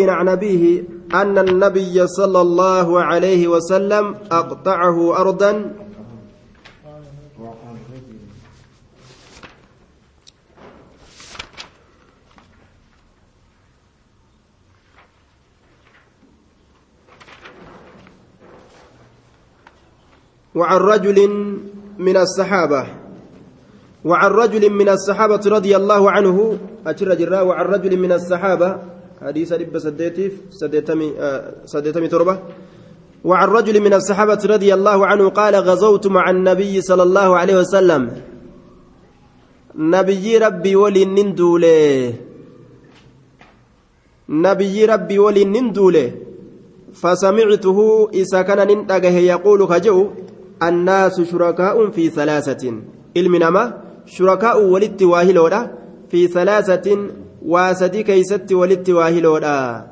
عن أبيه أن النبي صلى الله عليه وسلم أقطعه أرضا. وعن رجل من الصحابة. وعن رجل من الصحابة رضي الله عنه. جرا وعن رجل من الصحابة حديث رب سديتيف سديتمي آه سديتمي تربة. وعن رجل من الصحابة رضي الله عنه قال غزوت مع النبي صلى الله عليه وسلم. نبي ربي ولي نندوله نبي ربي ولي نندوله فسمعته إذا كان ننتقه يقول خجو الناس شركاء في ثلاثة. المنما شركاء ولدت واهلودا في ثلاثة واسدي كيست ولدت واهلودا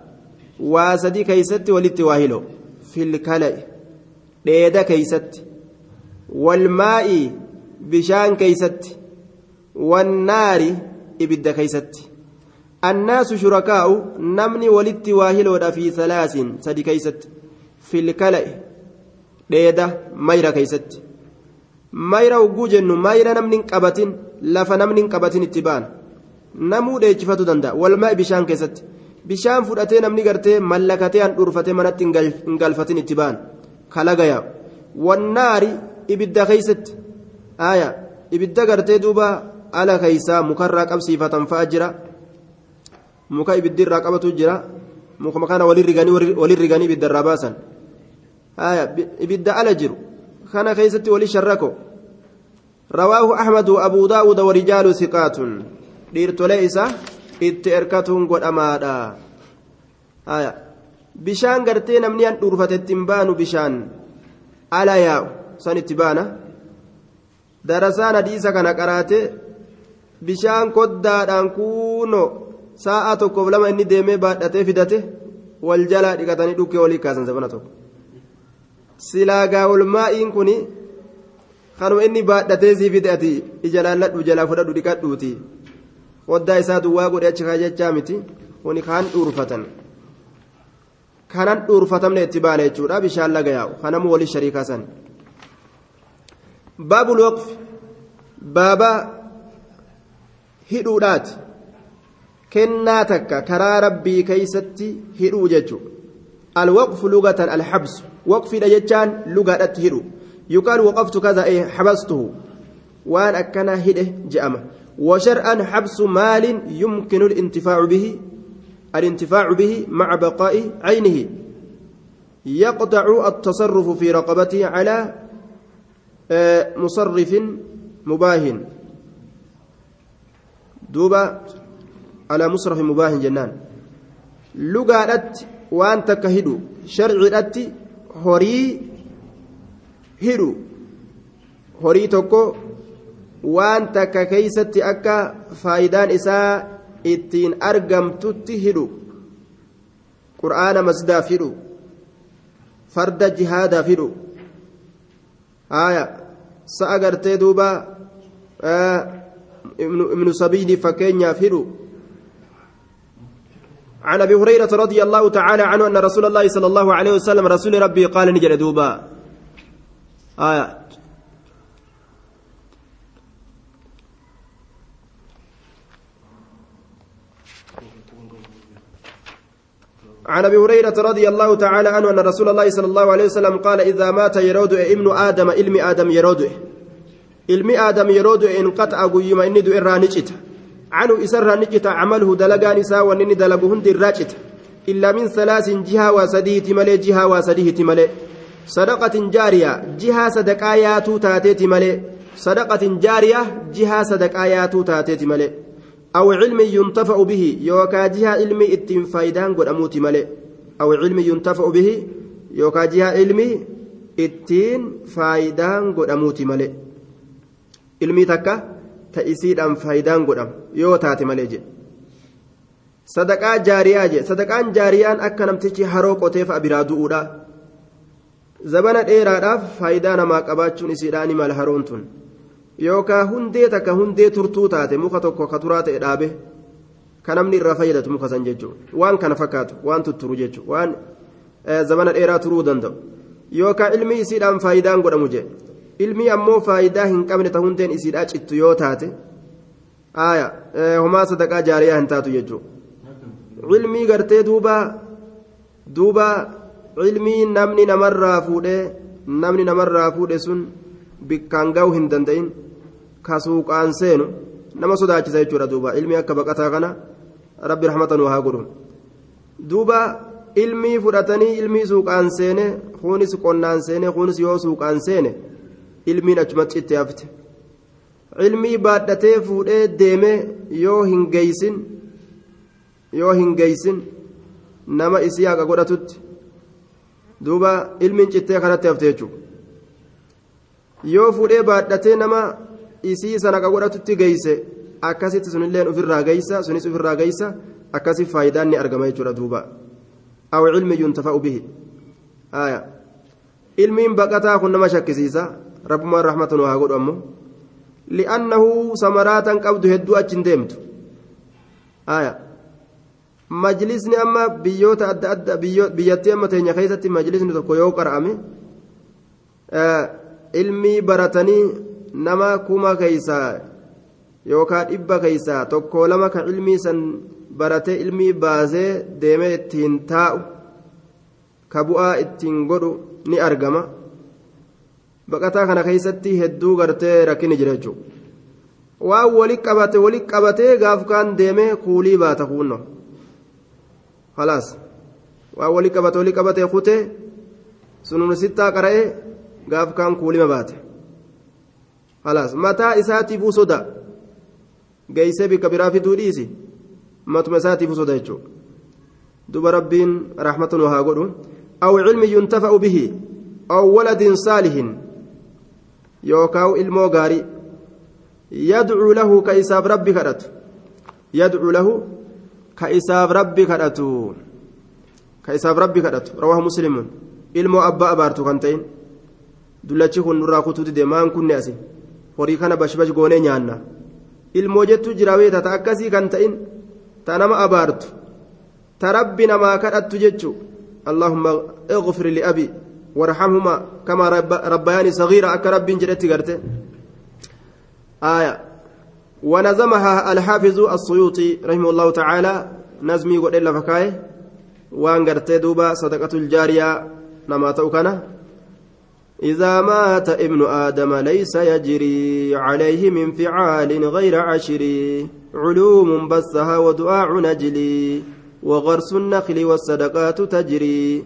واسدي كيست ولدت واهلو في الكلأ ديدا كيست والماء بشان كيست والنار إبد كيست الناس شركاء نمني ولدت واهلودا في ثلاث سدي كيست في الكلأ dheeda mayra keeysatti. Mayra hogguu jennu mayra namni hin qabatin lafa namni hin qabatin itti ba'an namuu dheechifatu danda'a walmaa bishaan keessatti bishaan fudhatee namni gartee mallakatee handhuurfatee manatti hin galfatin itti ba'an kalaga yaa'u wannaari ibidda keeysatti aaya ibidda gartee duuba ala keeysaa mukarraa qabsiifatan fa'a jira muka ibiddirraa qabatu jira muka kana walin riganii ibiddarraa baasan ibidda ala jiru kana keessatti wali sharrako rawaahu ahmadu abuu daawuda warijaalu siqaatun dhiirtolee isa itti erkatuun godhamaadha bishaan gartee namni an dhuurfatetti hin baanu bishaan ala yaa'u san itti baana darasaan hadiisa kana qaraate bishaan koddaadhaan kuuno sa'a tokkoof lama inni deemee baadhatee fidate wal jalaa dhiqatanii dhukkee walii kaasan sabana tokko silaa gaawolmaa'iin kun kanuma inni baadhatee sii fide ati ija laalladhu jalaa fudhadhu dhiqadhuuti waddaa isaa duwwaa godhe achi kaa jechaa miti kuni kaan dhuurfatan kanan dhuurfatamne itti baana jechuudha bishaan laga yaa'u kanamu wali shariikaa san baabul waqfi baaba hidhuudhaati kennaa takka karaa rabbii keeysatti hidhuu jechuudha الوقف لغة الحبس وقف دجتان لغة هدو يقال وقفت كذا إيه حبسته وأن أكنا هده جأمة وشرعا حبس مال يمكن الانتفاع به الانتفاع به مع بقاء عينه. يقطع التصرف في رقبته على مصرف مباهن دوبا على مصرف مباهن جنان. waan takka hidhu sharcidhatti horii hidhu horii tokko waan takka keeysatti akka faayidaan isaa ittiin argamtutti hidhu qur'aana masdaaf hidhu farda jihaadaaf hidhu haya sa'a gartee duuba ibnu sabiilii fakkeenyaaf hidhu عن ابي هريره رضي الله تعالى عنه ان رسول الله صلى الله عليه وسلم رسول ربي قال نجل دوبا آية عن أبي هريرة رضي الله تعالى عنه أن رسول الله صلى الله عليه وسلم قال إذا مات يرود ابن آدم علم آدم يرود علم آدم يرود إن قطع قيما إني دو الرانجته عنه إسر نجت عمله دلقان إساء ونني دلقهن دراجت إلا من ثلاث جهة وسديه تملي جهة وسديه تملي. صدقة جارية جهة صدقايات تاتي تملي. صدقة جارية جهة صدقايات تاتي تملي. أو علم ينتفع به يوكا جهة علم اتن فايدان قد أموت ملي أو علم ينتفع به يوكا جهة علم اتن فايدان قد أموت ملي علمي تكا ta'isiidhaan faayidaan godhama yoo taate malee jedhe sadaqaa jaariyaa jedhe sadaqaan jaariyaan akka namtichi haroo qotee fa'a biraa du'uudha zabana dheeraadhaaf faayidaa namaa qabaachuun isiidhaani mala haroon tun yookaan hundee takka hundee turtuu taate muka tokko ka turaa ta'e dhaabe kan namni irraa fayyadatu muka san jechuudha waan kana fakkaatu waan tutturu jechuudha waan zamana dheeraa turuu danda'u yookaan ilmi isiidhaan faayidaan godhamu jee ilmi ammoo faayidaa hin qabne ta hundeen isiidhaa cittu yoo taate aaya homaa sadaqaa jaariyaa hin taatu jechuudha ilmii gartee duuba duuba ilmii namni namarraa fuudhee namni namarraa fuudhe sun bikkaan ga'uu hin danda'in ka suuqaan seenu nama sodaachisa jechuudha duuba. Ilmi akka baqataa kana rabbi rahmatan haa godhu duuba ilmii fudhatanii ilmii suuqaan seene kunis qonnaan seene kunis yoo suuqaan seene ilmiin achumatti itti hafte. Ilmii baadhatee fuudhee deemee yoo hin geeysin yoo hin geeysin nama isii haqa godhatutti. Duuba ilmiin cittee kanatti hafte jechuudha yoo fuudhee baadhatee nama isii sana haqa godhatutti geeyse akkasitti sunilleen ofirraa geeysa sunis ofirraa geeysa akkasi faayidaan ni argama jechuudha duuba aw cilmi yuntafa'u bihi aya ilmiin baqataa kun nama shakkisiisa rabbumaan rahmatan haa godhu ammoo li'annahu samaraatan qabdu hedduu achi deemtu aya majlisni amma biyyoota adda adda biyyattii amma teenya keessatti majlisni tokko yoo qara'ame ilmii baratanii nama kuma keeysaa yookaan dhibba keeysaa tokko lama ka ilmii san baratee ilmii baasee deemee ittiin taa'u ka bu'aa ittiin godhu ni argama. Baqataa kana keessatti hedduu gartee rakkini jira jechuudha. Waan wali qabate wali qabatee gaaf kaan deemee kuulii baata kuunno halaas waan wali qabate wali qabatee kutee sunuma sittaa qara'ee gaaf kaan kuulima baate halaas mataa isaatiifuu soda geeysee bikka biraa fiduu dhiisi matuma isaatiifuu soda jechuudha duba rabbiin rahmatan haa godhu aw cilmi yuntafa'u bihi aw waladin saalihin yookaan ilmoo gaarii yadcuu lahu ka isaaf rabbi kadhatu yadcuu lahu ka isaaf rabbi kadhatu ka isaaf rabbi kadhatu rawaahu muslimun ilmoo abbaa abaartu kan ta'in dullachi kun nurraa kutuu dide maan asi horii kana bashbash goonee nyaanna ilmoo jettu jiraawee tata akkasii kan ta'in ta nama abaartu ta rabbi namaa kadhattu jechu allahumma اغفر لأبي وارحمهما كما رب ربياني صغيرة أك رب جلت قرته آية ونظمها الحافظ السيوطي رحمه الله تعالى نزمي قد إلا فكاي وان دوبا صدقة الجارية نما توكنا إذا مات ابن آدم ليس يجري عليه من فعال غير عشر علوم بثها ودعاء نجلي وغرس النخل والصدقات تجري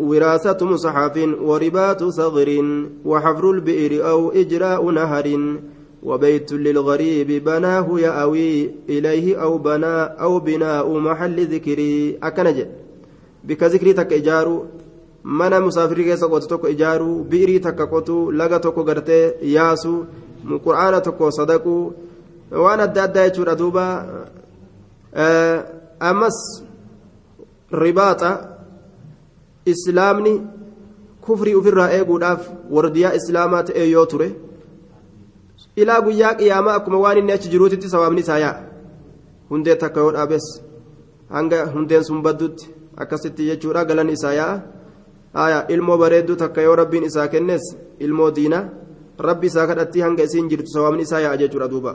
وراثة مصحف وربات صغر وحفر البئر أو إجراء نهر وبيت للغريب بناه يأوي إليه أو بنا أو بناء محل ذكري. أكنج بك ذكري تك إجارو. Mana musaafirii keessa qotu tokko ijaaruu bi'irii takka qotu laga tokko gartee yaasu qur'aana tokko sadaquu waan adda addaa jechuudha duuba ammas ribaaxa islaamni kufrii ofirraa eeguudhaaf wardiyaa islaamaa ta'e yoo ture ilaa guyyaa qiyaamaa akkuma waan inni achi jiruutitti sawaabni isaa yaa'a hundee takka yoo dhaabes hanga hundeen sun baddutti akkasitti jechuudha galan isaa yaa'a. Aya ilmoo bareedduu takka yoo rabbiin isaa kennes ilmoo diina rabbi isaa kadhattii hanga isiin jirtu sawaabni isaa yaa'a jechuudha duuba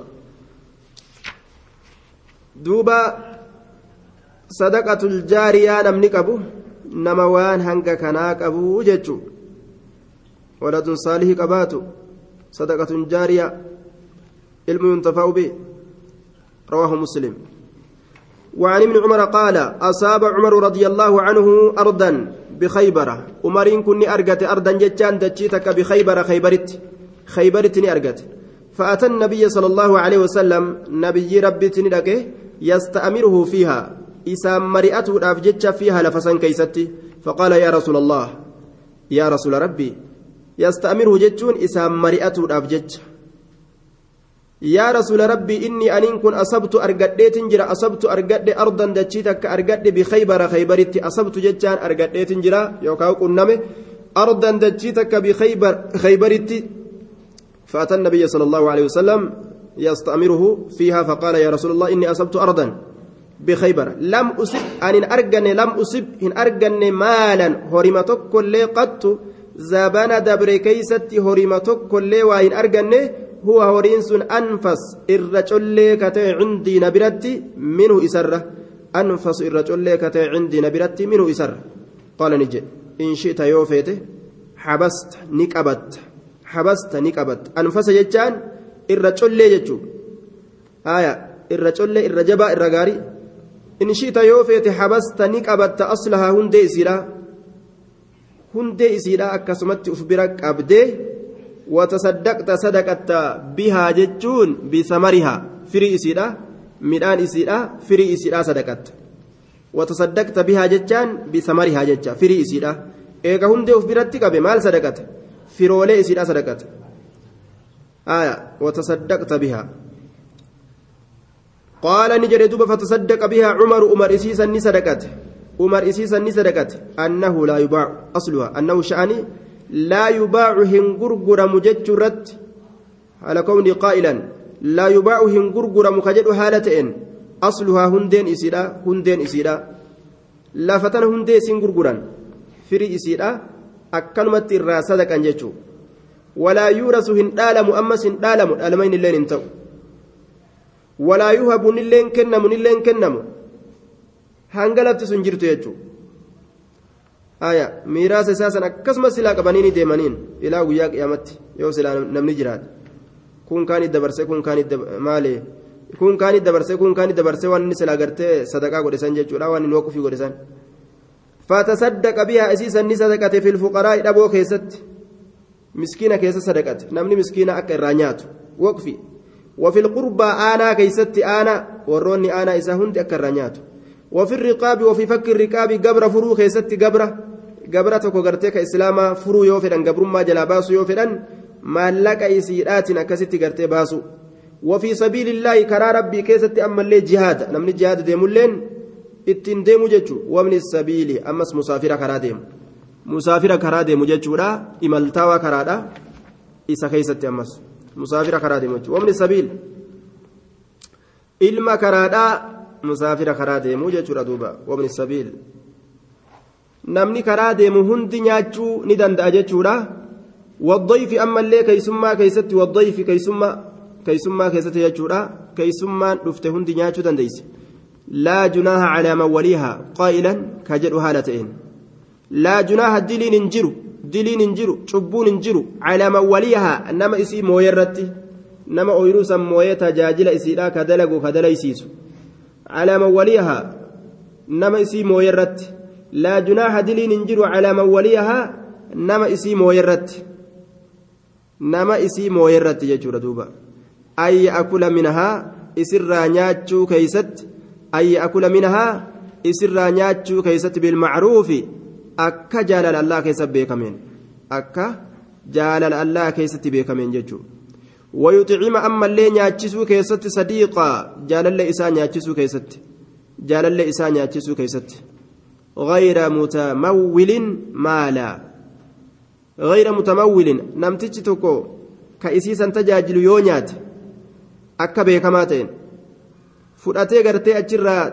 duuba sadaqatul jaariyaa namni qabu nama waan hanga kanaa qabu jechuu waladun saalihii qabaatu sadaqatun jaariyaa ilmu yuntafa'u bi rawaahu muslim وعن ابن عمر قال أصاب عمر رضي الله عنه أرضا بخيبر عمرين كني أرجت أرضا جتان دجيتك بخيبر خيبرت. خيبرتني أرجت فأتى النبي صلى الله عليه وسلم. نبي ربي تندك يستأمره فيها. إسام مرئته الأفجتش فيها لفسن كيستي. فقال يا رسول الله يا رسول ربي يستأمره جتون إسام مرئته يا رسول ربي إني أنين كن أصبت أرقدت جرا أصبت أرقد أرضا دجيتك أرقد بخيبر خيبرت أصبت جتان أرقدت جرا يوكاو كنمه أرضا دجيتك بخيبر خيبرت. فأتى النبي صلى الله عليه وسلم يستأمره فيها فقال يا رسول الله إني أصبت أرضا بخيبر. لم أصب أن أرجن لم أصب إن أرجن مالا. هرمتك كل قط زبان دبر كيست هرمتك كل وإن أرجن هو هورينس أنفس الرجل كتي عندي نبرتي منه إسرة. أنفس الرجل كتي عندي نبرتي منه إسرة. قال نجي إن شئت يوفيته حبست نكبت حبست نكبت. أنفس جتان الرجل يجو آية الرجل الرجبا الرجاري إن شئت يوفيته حبست نكبت أصلها هندي إسيرا. هندي إسيرا أكسمت أفبرك أبدي. وتصدقت صدقت بها جتون بثمرها فري isiidha firii isiidha sadaqatte watasaddaqta bihaa jechaan bisamarihaa jecha firii isiidha eega hundee uf biratti qabe maal sadaqate firoolee isiidha sadaqate aya watasaddaqta bihaa qaala ni jedhe duba fatasaddaqa bihaa cumaru umar isiisan ni sadaqate umar isiisan ni sadaqate annahu laa yubaacu asluha annahu sha'anii لا يباع هنغرغر مجج رت على كوني قائلا لا يباع هنغرغر مكجد هالتين أصلها هندين إسيرا هندين إسيرا لا فتن هندي سنغرغران فري إسيرا أكلمت الراسة كان جتشو ولا يورث هندالم أمس هندالم ألمين اللين انتو ولا يهب نلين كنم نلين كنم هنغلبت سنجرت يجتشو aya miiraasa isaa san akkasuma silaa qabaniini deemaniin ilaa guyyaa qiyaamatti yoo silaa namni jiraate kun kaanit dabarse kun kaanit maali kun kaanit dabarse kun kaanit dabarse waan inni silaa gartee sadaqaa godhisan jechuudha waan inni waqufii godhisan fatasaddaqa bihaa isiisan ni sadaqate fil fuqaraa dhaboo keessatti miskiina keessa sadaqate namni miskiina akka irraa nyaatu waqfi وفي القربى آنا كيست آنا وروني آنا إسا هند أكر نياتو وفي الرقاب وفي فك الرقاب قبر فرو كيست قبره قبره تكو قرتك إسلاما فرو يوفدن قبر ما جلا باسو يوفدن maallaqa isiidhaatiin akkasitti gartee baasu وفي سبيل الله كرا ربي كيست أما اللي جهاد نمني جهاد ديمولين ittiin deemu jechuun wamni sabiili ammas musaafira karaa deemu musaafira karaa deemu jechuudha imaltaawaa karaadha isa keessatti ammas musaafira karaa deemu jechuudha wamni sabiil ilma karaadha musaafira karaa deemu jechuudha duuba wamni sabiil. Namni karaa deemu hundi nyaachuu ni danda'a jechuudha. والضيف أما اللي كيسما كيست والضيف كيسما كيسما كيست يجورا كيسما رفته هندي نياتشو دنديس لا جناح على من وليها قائلا كجر هالتين لا جناح دلين انجرو دلين انجرو شبون انجرو على من وليها انما اسي مويرتي نما اويروسا مويه تجاجل اسيدا كدلغو كدليسيسو على من وليها نما اسي مويرتي لا جناح دلين انجرو على من وليها نما اسي مويرتي nama isii mooye irratti jechuudha duuba ayya akula minahaa isirraa nyaachuu keeysatti ayya akula minahaa isirraa nyaachuu keeysatti bilmacruufi akka jaalala allah keessa beekameen akka jaalala allah keessatti beekameen jechuu ويطعم أما اللي نياتشسو كيست صديقا جالل إسا نياتشسو كيست جالل إسا نياتشسو كيست غير متمول مالا غير متمول نمتج تكو كإسيسا تجاجل يونيات akka beekamaa ta'een fudhatee gartee achirraa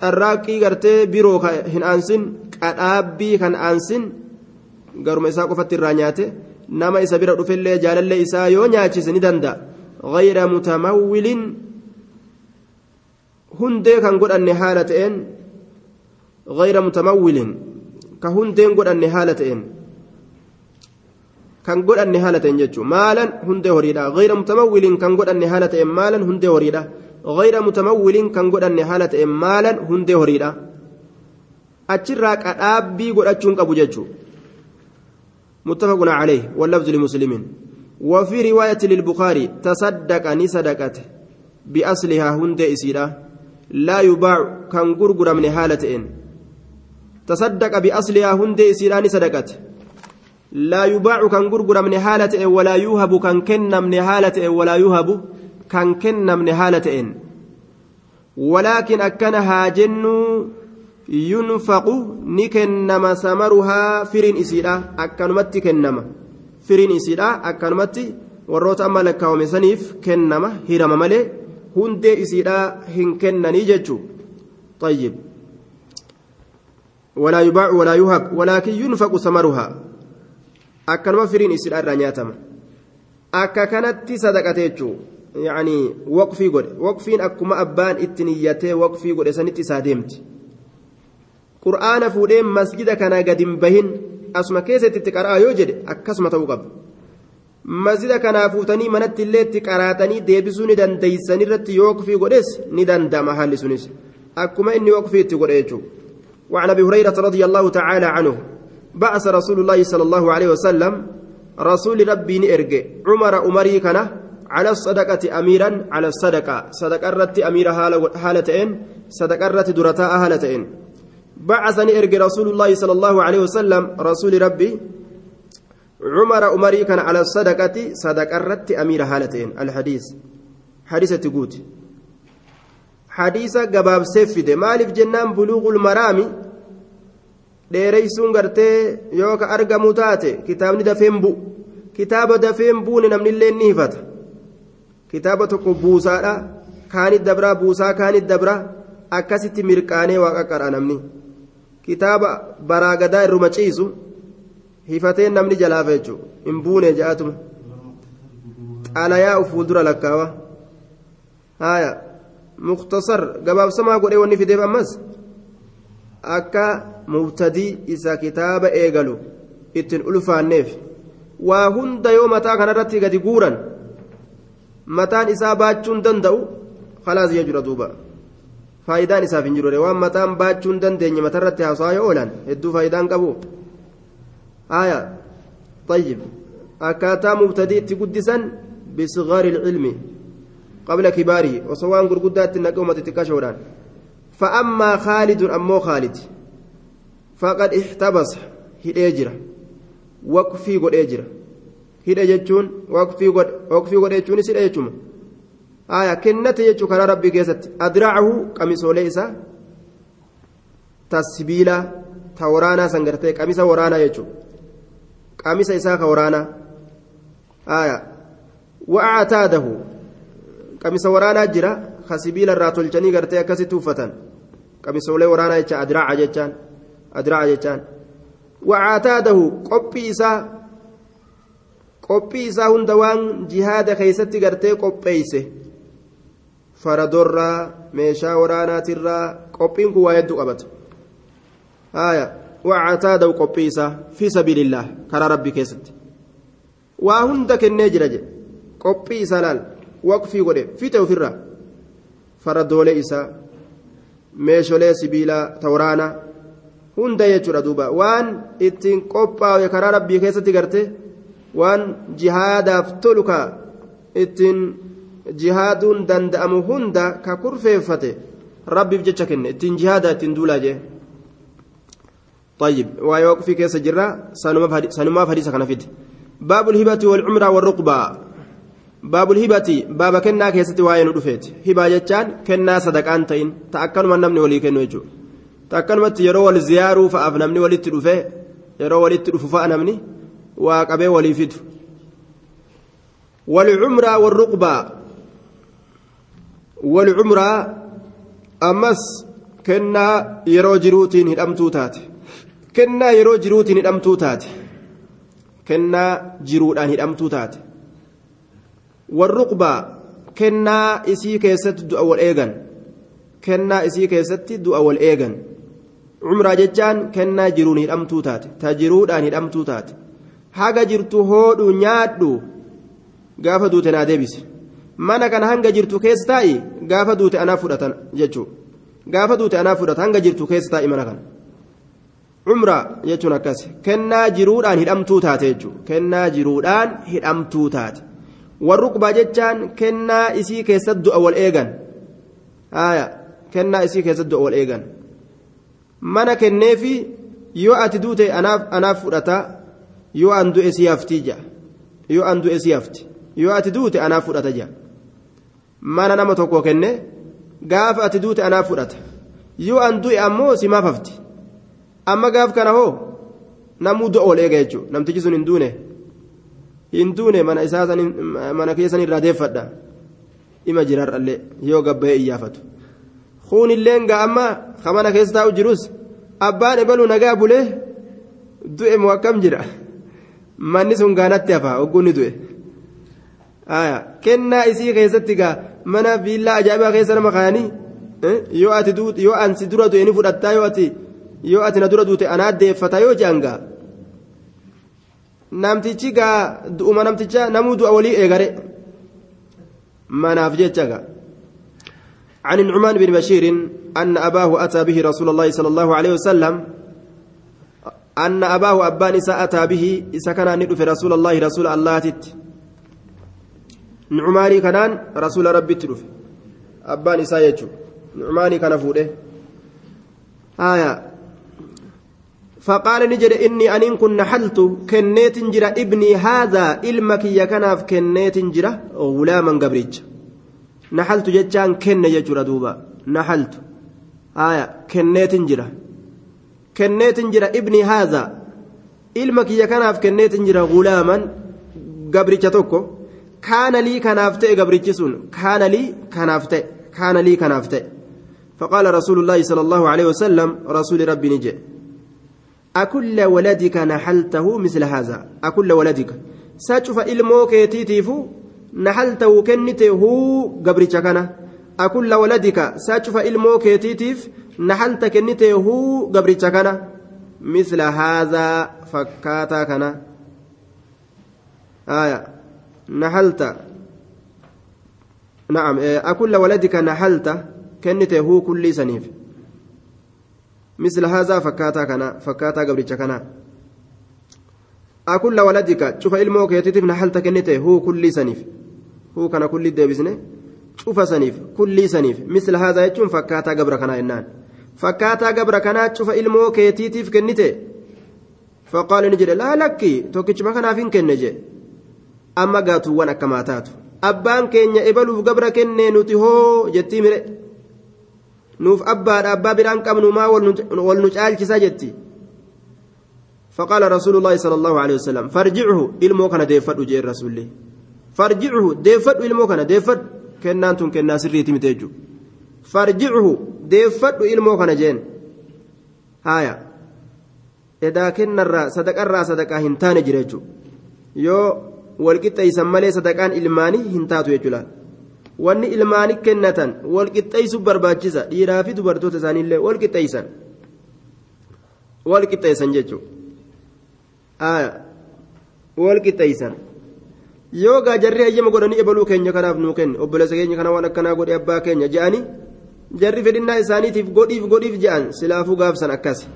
carraaqqii gartee biroo hin aansin qadhaabbii kan aansin garuma isaa qofatti irraa nyaate nama isa bira dhufellee jaalallee isaa yoo nyaachise ni danda'a غير متمول hundee kan godhanne haala ta'een غير متمول ka hundeen godhanne haala ta'een kan godhanne haala ta'een jechuun maalan hundee horiidha gayra mutamawwiliin kan godhanne haala ta'een maalan hundee horiidha gayra mutamawwiliin kan godhanne haala ta'een maalan hundee horiidha achirraa qadhaabbii godhachuun qabu jechuun متفق عليه واللفظ لمسلم. وفي رواية للبخاري تصدق نصدقت بأصلها هند إسيرة. لا يباع كان غرغر من حالة إن. تصدق بأصلها هند إسيرة نصدقت لا يباع كان غرغر من حالة إن ولا يوهب كان كن من حالة إن ولا يوهب كان كن من حالة إن. ولكن أكنها جن ينفق نكنما ثمرها فرين إسيرا أكنمت كنما فرين إسيرا أكنمت warroota amma lakkaawame saniif kennama hirama malee hundee isiidhaa hin kennanii jechuu طيب ولا يباع ولا يهب ولكن ينفق ثمرها أكنما فرين إسرائيل رانياتما أكا كانت صدقة يعني وقفي قد وقفين أكما أبان اتنيته وقفي قد سنتي سادمت قرآن فودين مسجد كان قد بهن أسما كيسة تقرأ يوجد أكسمة وقب masjida kanaa fuutanii manatti illee itti qaraatanii deebisuu ni dandeeysan irratti yoo waqfii godhes ni dandama haalli sunis. Akkuma inni waqfii itti godhe jechuudha. وعن أبي هريرة رضي الله تعالى عنه بعث رسول الله صلى الله عليه وسلم رسول ربي نرجع عمر عمري على الصدقة أميرا على الصدقة. صدقة رت أمير هالتين صدقة رت درتاء هالتين بعثني إرجع رسول الله صلى الله عليه وسلم رسول ربي عمر عمري كان على الصدقة صدقة رت أمير هالتين الحديث حديث تقول حديث قباب سيفده مالف جنان بلوغ المرامي dheereysuun gartee yoo ka argamu taate kitaabni dafeen bu'u kitaaba dafeen buune namnillee ni hifata kitaaba tokko buusaadha kaanit dabraa buusaa kaanit dabraa akkasitti mirqaanee waa qaqqara namni kitaaba baraagadaa irruma ciisu hifateen namni jalaafa jechuudha hin buune ja'atuma xalayaa fuuldura lakkaawa haaya muktasar gabaabsamaa godhee wanni fideef ammas akka mubtadii isa kitaaba eegalu ittiin ulfaanneef waa hunda yoo mataa kanarratti gadi guuran mataan isaa baachuun danda'u khalaas jira duuba faayidaan isaaf hin jiru waan mataan baachuun dandeenye matarratti haasawaa yoo oolan hedduu faayidaan qabu aya طيب akkaataa mubtadii itti guddisan bisigaari ilcilmi qabla kibaarihi osoo waan gurguddaa itti naqe umati xiqqashoodhaan فأما خالد أمو خالد فقد احتبس هديجرة وقفي قد اجرة هديجتون وقفي قد وقفي قد اجتون سيد اجتون آية كنت يجو كان ربي قيست أدرعه قميص ليس تسبيلا تورانا سنغرتي. قميص ورانا يجو. قميص إساك ورانا. آية. وأعتاده. قميص ورانا جرا. خسبيل الراتل جني غرتي أكسي توفتن. قميصولي ورانا يجا. أدراع جتان أدراع جتان وعتاده قبي إسا. قبي إسا هندوان جهاد خيستي غرتي قبيسه faradorraa meeshaa waraanaatirraa qophiin kun waa hedduu qabata haya wacataadawu qophii isaa fi sabiilillaah karaa rabbii keessatti waa hunda kennee jira jedhe qophii isaa laal waqfii godhe fixe ofirraa faradoolee isaa meesholee sibiilaa tawraanaa hunda jechuudha duuba waan ittiin qophaa'e karaa rabbii keessatti garte waan jihaadaaf tolu ka ittiin jihaaduun danda'amu hunda ka kurfeeffate. Rabbiif jecha kenne. Ittiin jihaada ittiin duulaa jee. طيب ويوقف كيس جرا سنما حديث كان فيد باب الهبة والعمرة والرقبة باب الهبة باب كنا كيستي واين دفيت هبة جتان كنا صدقان تين تأكل من نمني ولي كنو يجو تأكل مت يرو والزيارو فأفنمني ولي تدفه يرو ولي تدفه فأنمني وقبي ولي فيد والعمرة والرقبة والعمرة أمس كنا يرو جروتين تاتي hidhamtuu taate kennaa jiruudhaan hidhamtuu taate warruqbaa kennaa isii keessatti du'a wal eegan kennaa isii keessatti du'a wal eegan cumraa jechaan kennaa jiruun hidhamtuu taate ta jiruudhaan hidhamtuu taate haga jirtu hoodhu nyaadhu gaafa duute naa deebise mana kana hanga jirtu keessa taa'i gaafa duute anaa fudhatan jechuudha gaafa duute anaa fudhata hanga jirtu keessa taa'i mana kana. cumra jechuun akkas kennaa jiruudhaan hidhamtuu taate jechuudha kennaa jiruudhaan hidhamtuu taate warruqbaa jechaan kennaa isii keessatti du'a wal eegan haaya kennaa isii keessatti du'a wal eegan mana kenneefi yoo ati duute anaaf fudhata yoo an du'e si hafti ja'a yoo an du'e si hafti yoo ati duute anaaf fudhata ja'a mana nama tokko kenne gaafa ati duute anaaf fudhata yoo an du'e ammoo simaaf hafti. amma gaaf kana hoo namuu wal eega jechuudha namtichi sun hin duune hin duune mana isaa mana keessan irraa deeffadha ima jiraarrallee yoo gabba'ee iyyaafatu kuunilleen gaa amma kamana keessa taa'u jirus abbaan ebaluu nagaa bulee du'e moo akkam jira manni sun gaanatti hafa ogguunni du'e kennaa isii keessatti gaa mana viillaa ajaa'ibaa keessa nama kaayanii yoo ati yoo ansi dura du'e ni fudhattaa yoo ati yoo ati na dura duute anaa deeffata yoo je'an gaa namtichi gaa du'uma namticha namuu du'a walii eegare manaaf jecha gaa عن النعمان بن بشير أن أباه أتى به رسول الله صلى الله عليه وسلم أن أباه أبان إساء أتى به إسا كان ندف رسول الله رسول الله تت nucmaanii kanaan rasuula rabbitti dhufe. Abbaan isaa jechuudha nucmaanii kana fuudhe. Haaya faqaale ni jedhe inni aniin kun naxaltu kenneetin jira ibni haadhaa ilma kiyya kanaaf kenneetin jira? Gulaaman gabricha naxaltu jechaan kenne jechuudha duuba. Naxaltu. Haaya kenneetin jira. Kenneetin jira ibni haadhaa ilma kiyya kanaaf kenneetin jira gulaaman gabricha tokko. غلاما قبريج توكو كان لي كنافته قبريج سون كان لي كنافته كان لي كنافته فقال رسول الله صلى الله عليه وسلم رسول ربي نجي أكل ولدك نحلته مثل هذا أكل ولدك ساتشوف إلمو كيتيتيفو نحلته كنته قبرتك كان أكل ولدك ساتشوف إلمو كيتيتيف نحلت كنته قبرتك كان مثل هذا فكاتا كان آية نحلت. نعم أكل ولدك نحلت. كنته كل سنيف. مثل هذا فكاتا كنا فكاتا قبرتش كنا. أكل ولدك شوف علمه كيتيتف نحلت كنته هو كل سنيف. هو كان كل ديبسنه شوف سنيف كل سنيف. مثل هذا يجون فكاتا قبر كنا إنان. فكاتا قبر كنا شوف علمه كيتيتف كنته فقال نجري لا لك توكيش ما كنا فين كنجي؟ أما قاتوا وأنا كما تاتوا أبان كينيا إبلوف قبر كنه نتهو جتي مرئ nuuf abbaadha abbaa biraan qabnu maa wal nu caalchisaa jetti. فقال رسول الله صلى الله عليه وسلم فارجعه إلمو كان ديفد وجه الرسول فارجعه ديفد إلمو كان ديفد كنا أنتم كنا سريتي متيجو فارجعه ديفد كان جين هايا إذا كنا الرا صدق الرا صدق هنتان جريجو يو والقطة يسمى صدقان إلماني هنتاتو يجلال wanni ilmaani kennatan walqixxeessuuf barbaachisa dhiiraa fi dubartoota isaaniillee walqixxeessan walqixxeessan jechuudha walqixxeessan yoo gaajarri hayyama godhanii ebaluu keenya kanaaf nuu kenne obboleessa keenya kana waan akkanaa godhe abbaa keenya je'anii jarri fedhinnaa isaaniitiif godhiif godhiif je'an silaafuu gaafsan akkas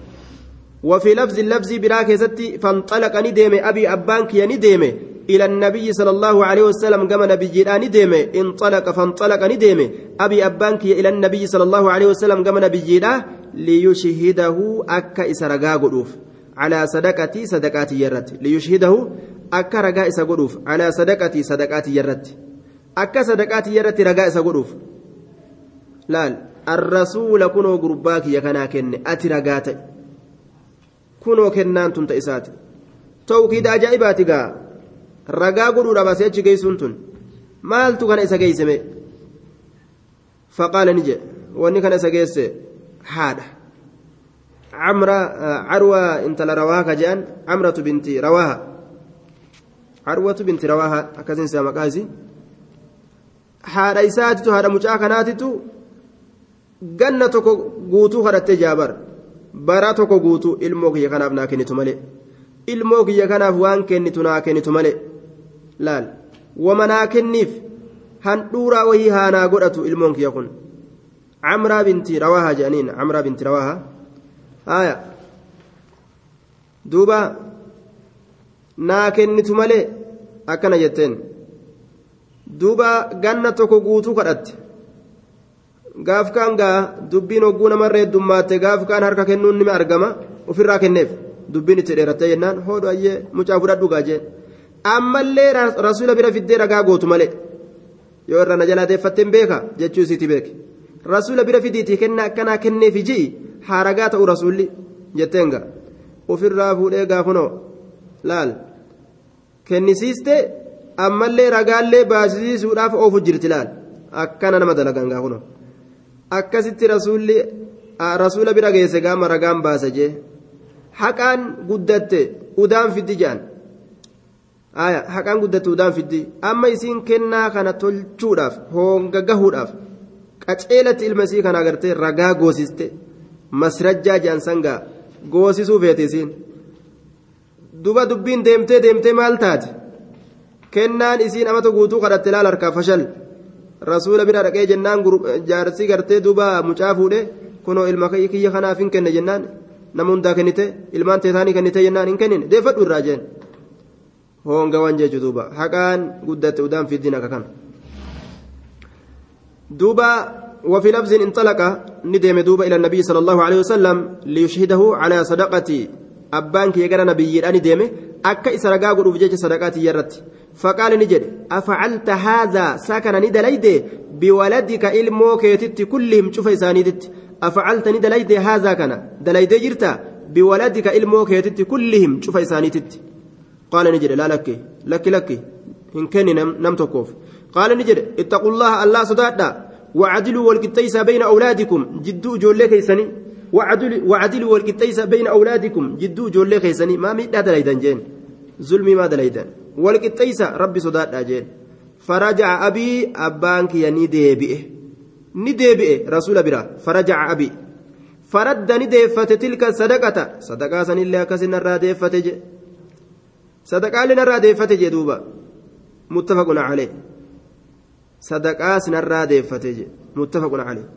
وفي لفظ اللفظ براك ستي فانطلقني ديمي أبي أبانك يني ديمي إلى النبي صلى الله عليه وسلم كما نبي جيراني ديمي انطلق فانطلق نديمي أبي أبانك إلى النبي صلى الله عليه وسلم كما نبي جيرا ليشهده أكا إسرقا قلوف على صدقتي صدقاتي يرت. ليشهده أكا رقا إسا قلوف على صدقتي صدقاتي يرت. أكا صدقاتي يرت رقا إسا كنو قرباك يكنا كن أتي رقاتي كنو كنان تنت إساتي توكيد أجائباتي قا ragaa godhuudha baasee achi geessuun tun maaltu kana isa geessime faqaala ni jedhe wanni kana isa geesse haadha camra carwa intala rawaaha jedhan camratu binti rawaaha carwatu binti rawaaha akkasin isaa maqaa isii haadha isaatitu haadha mucaa kanaatitu ganna tokko guutuu kadhattee jaabar bara tokko guutuu ilmoo kiyya kanaaf naa kennitu malee ilmoo kiyya kanaaf waan kennitu naa kennitu malee laal wama naa kenniif handhuuraa wahii haanaa godhatu ilmoon kiyya kun. Camraa binti rawaaha jedhaniin camraa binti rawaaha. Haya duuba naa kennitu malee akkana jetteen. Duuba ganna tokko guutuu kadhatte. Gaaf kaan gaa dubbiin hogguu namarra heddummaate gaaf kaan harka kennuun nima argama ofirraa kenneef. Dubbiin itti dheerattee jennaan hoodhu ayyee mucaa fudhadhu gaajeen ammallee rasuula bira fiddee ragaa gootu malee yoo irra na jalaa deeffatteen beeka jechuu isiiti beeke rasuula bira fidiitii kennaa akkanaa kenneef ji'i haa ragaa ta'u rasuulli jetteen gaa ofirraa fuudhee gaa kunoo laal kennisiiste ammallee ragaallee baasisiisuudhaaf oofu jirti laal akkana nama dalagan gaa kuno akkasitti rasuulli rasuula bira geesse gaama ragaan baasa jee haqaan guddatte udaan fiddi jedhan haqaan guddatte udaan fiddi. Amma isiin kennaa kana tolchuudhaaf honga gahuudhaaf qaceelatti ilma isii kana agartee ragaa goosiste masrajjaa jedhan sangaa goosisuu feete isiin. Duba dubbiin deemtee deemtee maal taate kennaan isiin amata guutuu kadhatte laal harkaa fashal. Rasuula bira dhaqee jennaan jaarsii gartee duba mucaa fuudhe kunoo ilma kiyya kanaaf hin kenne jennaan. Nama hundaa kennite ilmaan teetaanii kennite jennaan hin kennine deeffadhu irraa jeen hoongawan jechuu duuba. Haqaan guddatte udaan fiddin akka kana. Duuba وفي لفظ انطلق ندم دوبا إلى النبي صلى الله عليه وسلم ليشهده على صدقتي أبانك يقرأ نبي أني ديمه أكا إسرقا قلوب جيش صدقاتي يرت فقال نجد أفعلت هذا سكن ندليد بولدك إلمو كيتت كلهم شوف إسانيدت أفعلت ندليد هذا كان دليد جرتا بولدك إلمو كيتت كلهم شوف إسانيدت قال نجد لا لك لك لك إن كان نم, نم تكوف قال نجد اتقوا الله الله صدادا وعدلوا والقتيس بين أولادكم. جدوا جولي كيسني وعدلوا وعدلوا والقتيس بين أولادكم. جدوا جولي كيسني ما ميت دليدان جين. ظلمي ما دليدان والقتيس ربي صدادا جين. فرجع أبي أبانك يني ديبئه. نديبئه رسول برا فرجع أبي. فرد نديفت تلك الصدقة. صدقة سن الله كسن الراديفت صدقة لنا الراديفت جدوبا متفق عليه صدقاء سنرى ديفتج متفق عليه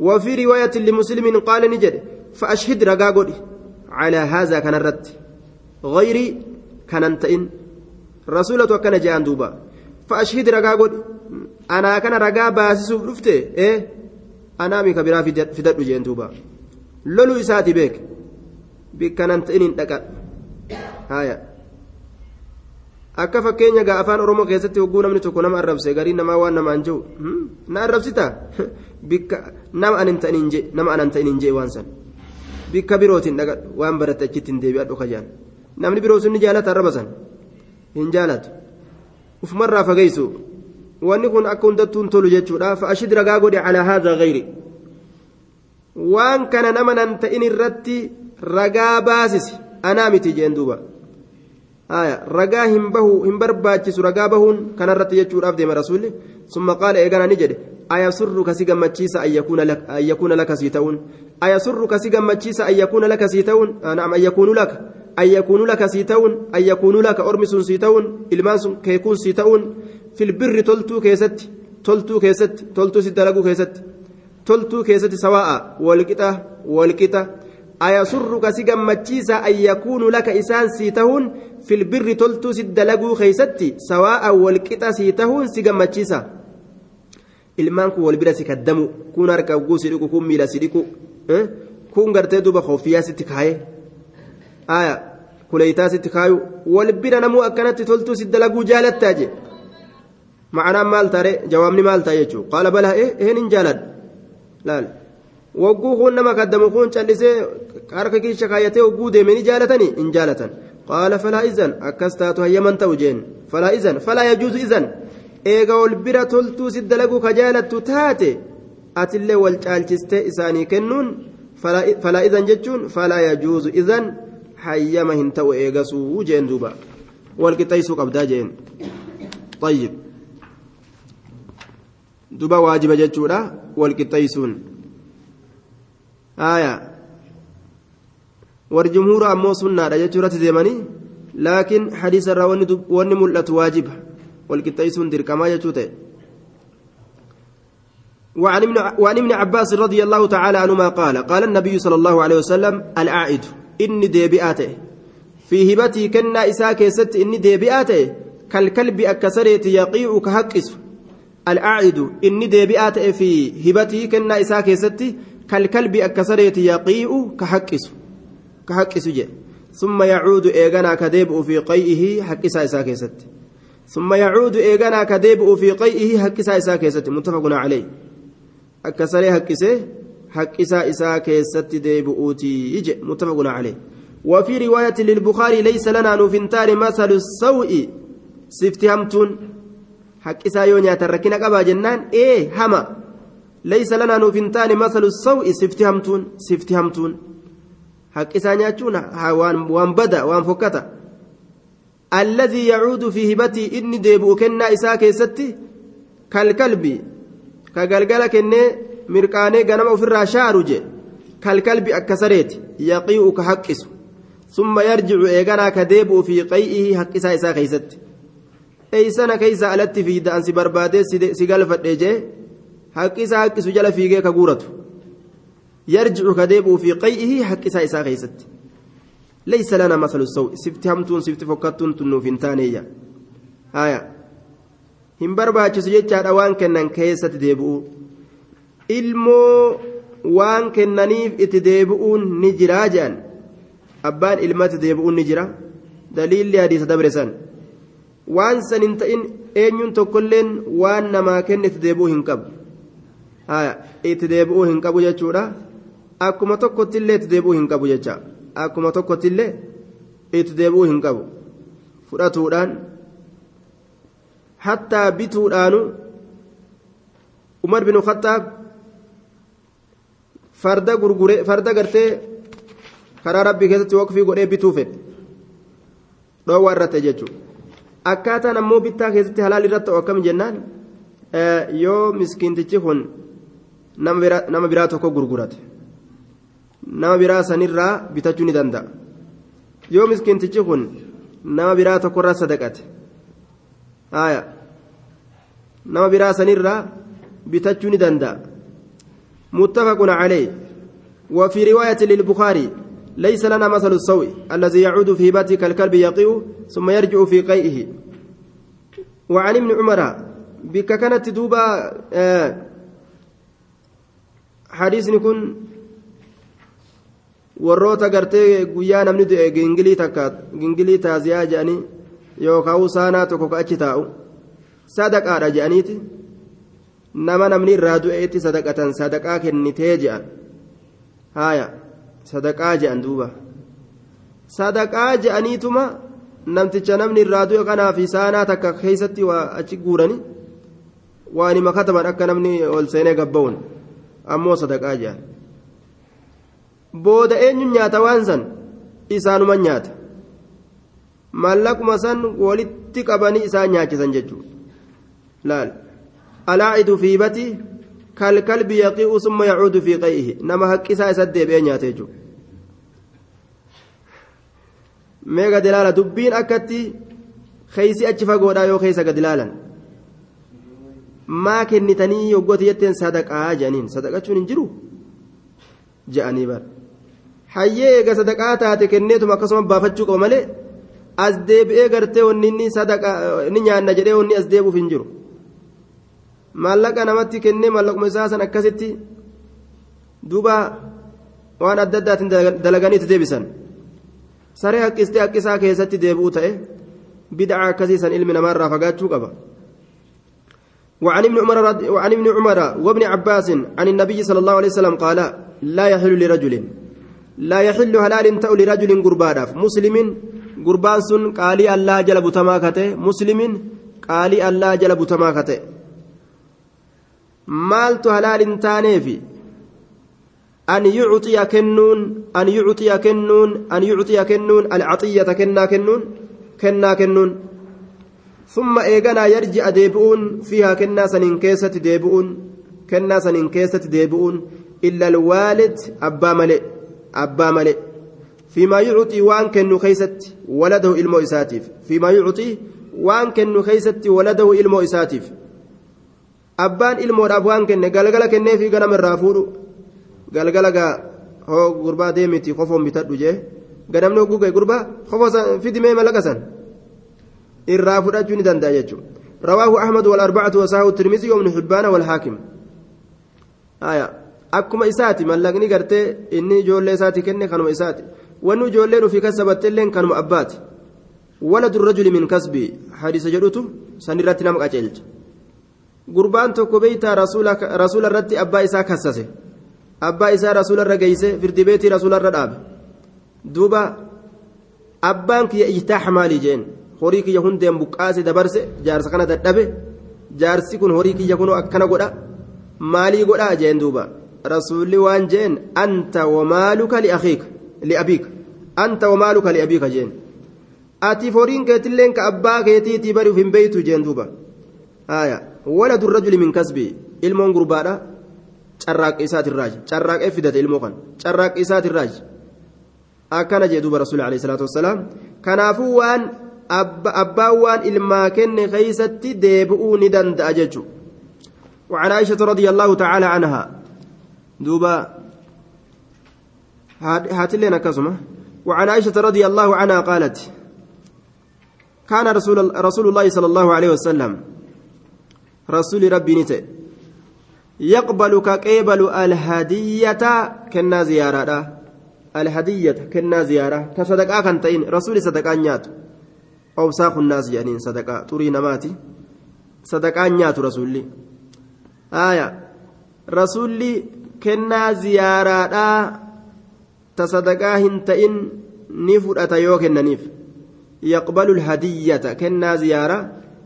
وفي رواية لمسلم قال نجد فأشهد رقاقودي على هذا كان الرد غيري كان انتئن رسولة وكان جاء دوبا فأشهد رقاقودي أنا كان رقا باسس رفته إيه أنا ميك برا في دد جين دوبا لولو إساتي بيك بك كان انتئن دقا هايا akka fakkeenya gaa afaan oromoo keessatti hogguu namni tokko nama arrabse garii namaa waan namaan jiru na arrabsita bikka nama anan ta'in jee nama anan ta'in jee waan san bikka birootiin dhagadhu waan baratte achitti hin deebi'adhu kajaan namni biroo sun ni jaalata arraba hin jaalatu ufumarraa fageessu wanni kun akka hundattuu hin tolu jechuudha fa'ashid ragaa godhe calaa haadha gayri waan kana nama nan ta'in irratti ragaa baasisi anaa miti jeen duuba. Ragaa hin bahu hin barbaachisu ragaa bahuun kanarratti jechuudhaaf deema rasuulli summa qaala eegana ni jedhe ayasurru kasi gammachiisa an yakuuna laka sii ta'uun ayasurru kasi gammachiisa an yakuuna laka sii ta'uun naam an yakuunu laka an yakuunu laka sii ta'uun an yakuunu laka ormi sun sii ta'uun ilmaan sun keekuun sii ta'uun filbirri toltuu keessatti toltuu keessatti toltuu si dalaguu keessatti toltuu keessatti sawaa'a walqixa walqixa ayasurru kasi gammachiisa an yakuunu laka isaan sii ta'uun filbirri toltuu si dalaguu keeysatti sawaa'a walqixa sii ta'uun si gammachiisa ilmaan kun wal bira si kaddamu kun harka guu si dhiqu kun miila si dhiqu kun gartee duuba koofiyyaa sitti kaaye aya kuleeytaa sitti kaayu wal bira namuu akkanatti toltuu si dalaguu jaalattaa je ma'anaan maal taare jawaabni maal ta'a jechuu qaala balaa eheen hin jaaladhu laal wagguu kun nama kaddamu kun callisee harka keessa kaayatee wagguu deeme ni jaalatanii hin jaalatan qaala falaa izan akkas taatu hayyaman ta'u jeen falaa izan falaa yajuusu izan eega wal bira toltuu si dalaguu ka jaalattu taate atillee wal caalchistee isaanii kennuun falaa izan jechuun falaa yajuusu izan hayyama hin ta'u eegasuu jeen duuba wal qixxeessuu qabdaa jeen طيب duba waajiba jechuudha wal qixxeessuun jumhuura ammoo sunnaadha jechuurratti deemanii laakiin hadiisa irraa wanni mul'atu waajiba. Wal qixxeessuun dirqamaa jechuu ta'e. وعن ابن وعن ابن عباس رضي الله تعالى عنهما قال قال النبي صلى الله عليه وسلم العائد إني ديبئاته في هبتي كنا إساك ست إني ديبئاته كالكلب أكسرت يقيء كهكس الأعد إني ديبئات في هبتي كنا إساك ستي كالكلب أكسرت يقيء كهكس كهكس جي ثم يعود إيغانا كديب في قيئه حكسا إساك ستي ثم يعود إيغانا كديب في قيئه حكسا إساك ستي متفق عليه. أكسري حكسه حكسا إساك ستي ديب أوتي يجي متفق عليه. وفي رواية للبخاري ليس لنا نفنتان مثل السوء. sifti hamtuun haqqisaa yoo nyaatan rakkina qabaa jennaan ee hama laysa lanaa nuuf hin taane masalu sawi sifti hamtuun sifti hamtuun haqqisaa nyaachuun waan bada waan fokkata alladhii yacuudu fi hibatii inni deebi'u kennaa isaa keessatti kalkalbi ka galgala kennee mirqaanee ganama ofirraa shaaru je kalkalbi akka sareeti yaqii'u ka haqqisu summa yarjicu eeganaa ka deebi'u fi qay'ihi haqqisaa isaa keeysatti jee haqqisaa haqqisu jala fiigee ka guuratu yarjicu ka deebi'u fi qay'ihi haqqisaa isaa keeysatti ليس لنا مثل السوء سفت همتون سفت فكتون تنو في انتانية آية هم kennaniif itti deebi'uun ni jiraa jedhan abbaan ilmatti deebi'uun ni jira daliilli hadiisa dabre san waan san hin ta'in eenyuun tokkolleen waan namaa kenne itti deebi'uu hin qabu itti deebi'uu hin qabu jechuudha akkuma tokkottillee itti deebi'uu hin qabu jecha akkuma tokkottillee itti deebi'uu hin qabu fudhatuudhaan hattaa bituudhaanu umar bin khattaab farda gurgure farda gartee karaa rabbii keessatti waqfii godhee bituu fedhe dhoowwaa irratti jechuudha akkaataan ammoo bittaa keessatti halaal irratti ta'u akkam jennaan yoo miskiintichi kun nama biraa tokko gurgurate nama biraa sanirraa bitachuu ni danda'a yoo miskiintichi kun nama biraa tokkorraa sadaqate nama biraa sanirraa bitachuu ni danda'a متفق عليه وفي رواية للبخاري ليس لنا مثل السوء الذي يعود في هبته كالكلب يقيء ثم يرجع في قيئه وعن ابن عمر بك كانت دوبا آه hadiisni kun warroota gartee guyyaa namni du'e gingilii takka gingilii taaziyaa jedhanii yookaan saanaa tokko achi taa'u sadaqaadha jedhaniiti. Nama namni irraa du'eetti sadaqatan sadaqaa kennitee jedhan haaya sadaqaa jedhan duuba. Sadaqaa jedhaniituma namticha namni irraa du'e kanaa fi saanaa takka keessatti waa achi guurani waanima kataban akka namni ol seenee gabba'uun. Ammoo sadaqaa jedhan booda eenyuun nyaata waan san isaanuma nyaata maallaquma san walitti qabanii isaan nyaachisan jechuudha laal alaacidu fi bati kalkalbi yaqi'u summa yacuudu fi qay'ihi nama haqqisaa isa deebi'ee nyaata jechuudha mee gad ilaala dubbiin akkatti keeysi achi fagoodhaa yoo keessa gad ilaalan maa kennitanii yoggooti jetteen sadaqaa jedhaniin sadaqachuun hin jiru je'anii bara hayyee eega sadaqaa taate kenneetuma akkasuma baafachuu qaba malee as deebi'ee gartee wanni inni sadaqa ni nyaanna jedhee wanni as deebuuf hin jiru maallaqa namatti kennee maallaquma isaa san akkasitti duuba waan adda addaatiin dalaganiitti deebisan saree haqqistee haqqisaa keessatti deebi'uu ta'e bid'aa akkasii san ilmi namaarraa fagaachuu qaba. وعن ابن عمر وعن ابن عمر وابن عباس عن النبي صلى الله عليه وسلم قال لا يحل لرجل لا يحل هلال تأو لرجل قربان مسلم قربان سن قالي الله جل بتما كته. مسلم قالي الله جل بتما كته. مالت هلال تانيفي. أن يعطي كنون أن يعطي كنون أن يعطي كنون العطية كنا كنون كنا كنون. ثم إيغانا يرجع ديبؤون فيها كنا سنين كيسة ديبؤون كنا سنين كيسة ديبؤون إلا الوالد أبا ملئ أبا ملئ. فيما يعطي وان كنو خيست ولده إلمو إساتيف. فيما يعطي وان كنو خيست ولده إلمو إساتيف. أبان إلمو أبوان كن قلقل كن في قنم الرافور قلقل هو غربا ديمتي خفهم بتدو جيه قنم نو قوقي غربا خفو في دمي ملقسن irraa fudhachuu ni danda'a jechuudha ahmad wal arbacatu wasaahu tirmizii wabnu xibbaana wal haakim akkuma isaati mallaqni gartee inni ijoollee isaati kenne kanuma isaati wanni ijoolleen ofii kasabatteilleen kanuma abbaati waladu rajuli min kasbii hadiisa jedhutu san irratti nama qaceelcha gurbaan tokko beeytaa rasuula irratti abbaa isaa kassase abbaa isaa rasuula irra geeyse firdi beetii rasuula irra dhaabe duuba abbaan kiyya ijtaaxa maalii jeen horii kiyya hundeen buqqaase dabarse jaarsa kana dadhabe jaarsi kun horii kiyya kunoo akkana godha maalii godhaa jeen duuba rasuulli waan jeen anta wamaaluka liabiika anta wamaaluka liabiika jeen ati horiin keetilleen ka abbaa keetiitii bari uf hin beeytu jeen duuba haya waladu rajuli min kasbii ilmoon gurbaadha carraaqi isaatirraaji carraaqee fidate ilmoo kan carraaqi isaatirraaji akkana jee duuba alayhi salaatu wassalaam kanaafuu waan abbaan waan ilmaa kenne keeysatti deebi'uu ni وعن عائشة رضي الله تعالى عنها دوبا هات لنا كسمة وعن عائشة رضي الله عنها قالت كان رسول رسول الله صلى الله عليه وسلم رسول ربي نتي يقبل كقبل الهدية كنا زيارة الهدية كنا زيارة تصدقا كنتين رسول صدقا نيات أوساخ الناس يعني صدقا ترين ماتي صدقا نيات رسولي آية رسولي كنا زيارة تصدقا هنتين نفرة يو كننيف يقبل الهدية كنا زيارة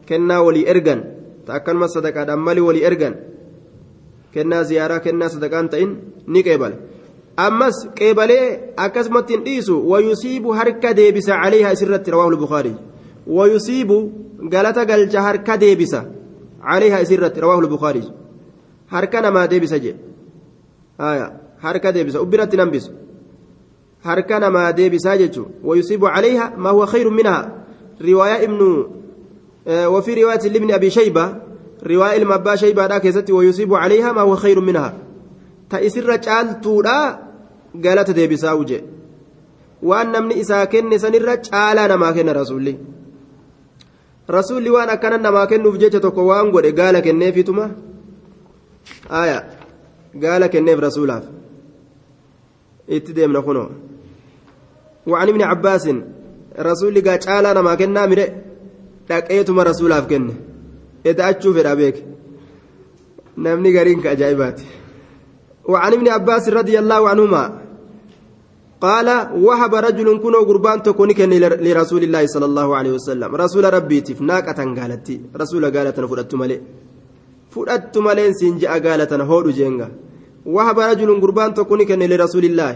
كنا ولي إرجن تأكل ما صدقا دمالي ولي إرجن ziyaaraa kennaa sadaqaan ta'in ni qeebala ammas qeebalee akkasumatti hin dhiisu wayusiibu harka deebisa caleeha isirratti rawaahu lbukaarii wayusiibu galata galcha harka deebisa caleeha isirratti rawaahu lbukaarii harka namaa deebisa jee harka deebisa ubbiratti nambisu harka namaa deebisaa jechuu wayusiibu caleeha maa huwa khayru minhaa riwaayaa ibnu وفي رواية لابن أبي شيبة رواية المبا شيبة دا كيستي ويصيب عليها ما هو خير منها تأسر جال تودا قالت دي بساوجي وأن نمني إسا كن سنر جالا نما رسولي رسولي كان نما كن نفجيت تكو وان قد قال كن في تما آية قال كن في رسوله اتدم نخنو وعن ابن عباس رسولي قال جالا نما كن نامره dhaqeetuma rasuulaaf kenne. Eta'achuu fedha beek namni gariin ka ajaa'ibaati. وعن ابن عباس رضي الله عنهما قال وهب رجل كنو قربان تكوني كن لرسول الله صلى الله عليه وسلم. رسول ربي تفناقة قالت رسول قالت فرأت ملئ فرأت ملئ سنجا قالت هود جينغا وهب رجل قربان تكوني كن لرسول الله.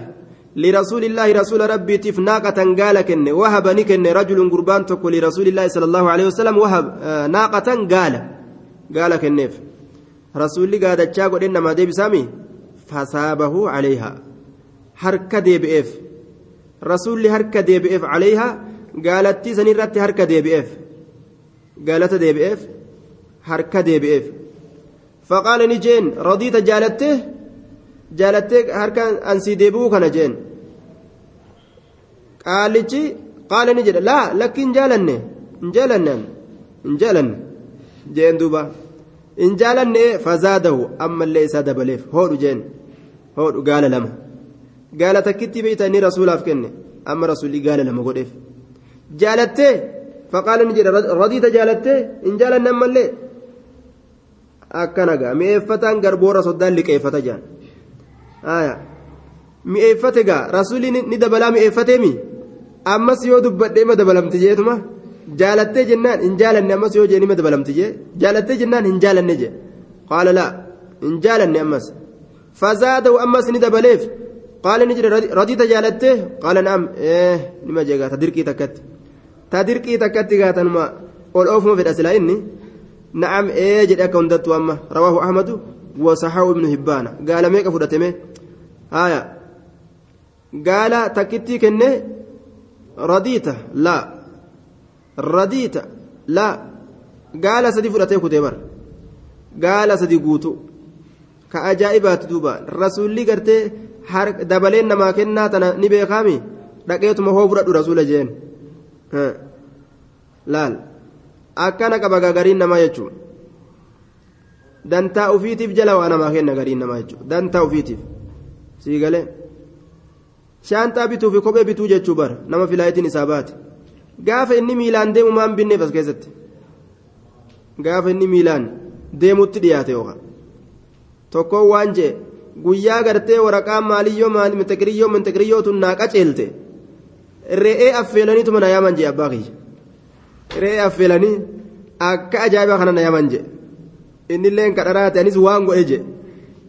لرسول الله رسول ربي تفناقة قال كن وهب نكن رجل قربان تكو لرسول الله صلى الله عليه وسلم. وهب آه ناقة قال قال. كنف رسول الله قال تشاقو إنما دي بسامي فصابه عليها. harka deebi'eef. Rasuulli harka deebi'eef caleeyha gaalattii san irratti harka deebi'eef. Gaalata deebi'eef harka deebi'eef. Faqaala ni jeen radiita jaalattee jaalattee harka ansii deebi'uu kana jeen. Qaalichi qaala ni jedha laa lakki hin jaalanne hin jaalannaan hin jaalanne jeen duuba. Hin jaalanne fazaadahu ammallee isaa dabaleef hoodhu jeen hoodhu gaala lama. Kenne amma rasuulli gaala lama godheef jaalattee faqaala ni jedha radiita jaalattee hin jaalanne ammallee akkana gaa mi'eeffataan garboora soddaan liqeeffata jaan aya mi'eeffate gaa rasuulli ni dabalaa mi'eeffateemi ammas yoo dubbadhe ima dabalamti jeetuma jaalattee jennaan hin jaalanne ammas yoo jeen ima dabalamti jee jaalattee jennaan hin jaalanne jee qaala laa hin jaalanne ammas fazaadahu ammas ni dabaleef naam ee nima jee gaa ta dirqii takkatti ta dirqii takkatti gaa tanuma ol oofuma fedha silaa inni na'am ee jedhe akka hundattu amma rawaahu ahmadu وصححه ابن هبان قال ميك فدتمه آية قال تكتي كنه رديت لا رديت لا قال سدي فدتي كتبر قال سدي قوتو كأجائبات دوبا رسولي قرتي دبلين نما كنا تنا نبي خامي dhaqeetuma hoo fudhadhu rasuula jeen laal akkana qaba gagariin namaa jechuun dantaa ufiitiif jala waa namaa kenna gariin namaa jechuudha dantaa ufiitiif sii galee shaantaa bituu fi kophee bituu jechuu bara nama filaayitiin isaa baate gaafa inni miilaan deemu maan binneef as keessatti gaafa inni miilaan deemutti dhiyaate yookaan tokkoon waan jee guyyaa gartee waraqaa maaliyyoo mintakiriyyoo mintakiriyyoo tun naa qaceelte re'ee affeelaniituma na yaaman jee abbaa kiyya re'ee affeelanii akka ajaa'ibaa kana na yaman je innillee kadharaate anis waan godhe je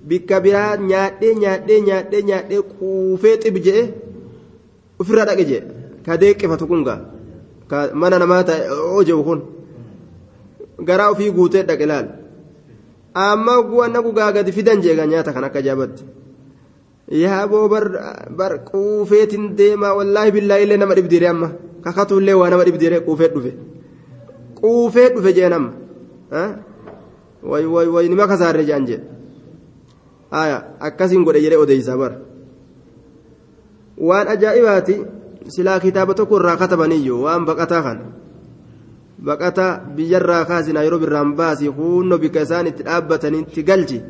bikka biraa nyaadhee nyaadhee nyaadhee nyaadhee quufee xib jee ofirra dhaqe je ka deeqqifatu kun gaa mana namaa ta'e oo jehu kun garaa ofii guutee dhaqe laal amma guwanna gugaa gadi fidan jeegaa nyaata kan akka ajaa'ibatti yaaboo bar quufeetiin deemaa wallaahi billaahi illee nama dhibdiire amma. Kakatuullee waa nama dhibdiire quufee dhufe. Quufee dhufe jee nama way way way nima kasaarre jaan jee aya akkasiin godhe jedhee odeysaa bar waan ajaa'ibaati silaa kitaaba tokko irraa katabaniyyuu waan baqataa kan baqata biyyarraa kaasina yeroo birraan baasi hunnoo bikka isaan itti dhaabbatanitti galchi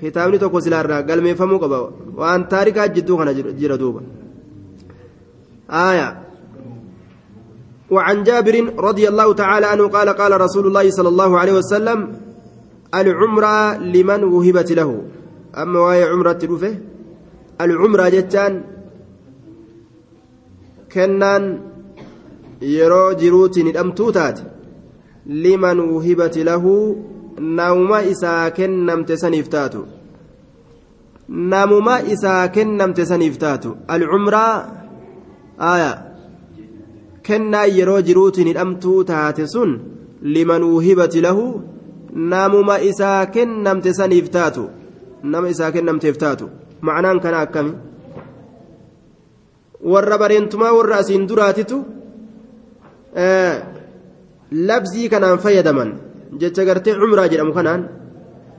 kitaabni tokko silaarraa galmeeffamuu qaba waan taarikaa jidduu kana jira duuba aya وعن جابر رضي الله تعالى عنه قال قال رسول الله صلى الله عليه وسلم العمرة لمن وهبت له أما وهي عمرة رفه العمرة جتان كنان yeroo jiruutiin hidhamtuu taate liman wuhibati lahu namuma isaa kennamte saniif taatu. Namuma isaa kennamte saniif taatu. Alcumraa aya kennaa yeroo jiruutiin hidhamtuu taate sun liman wuhibati lahu namuma isaa kennamte saniif taatu. Nama isaa kennamteef taatu. Macnaan kana akkami? Warra bareentumaa warra asiin duraatitu labzii kanaan fayyadaman jecha gartee cumraa jedhamu kanaan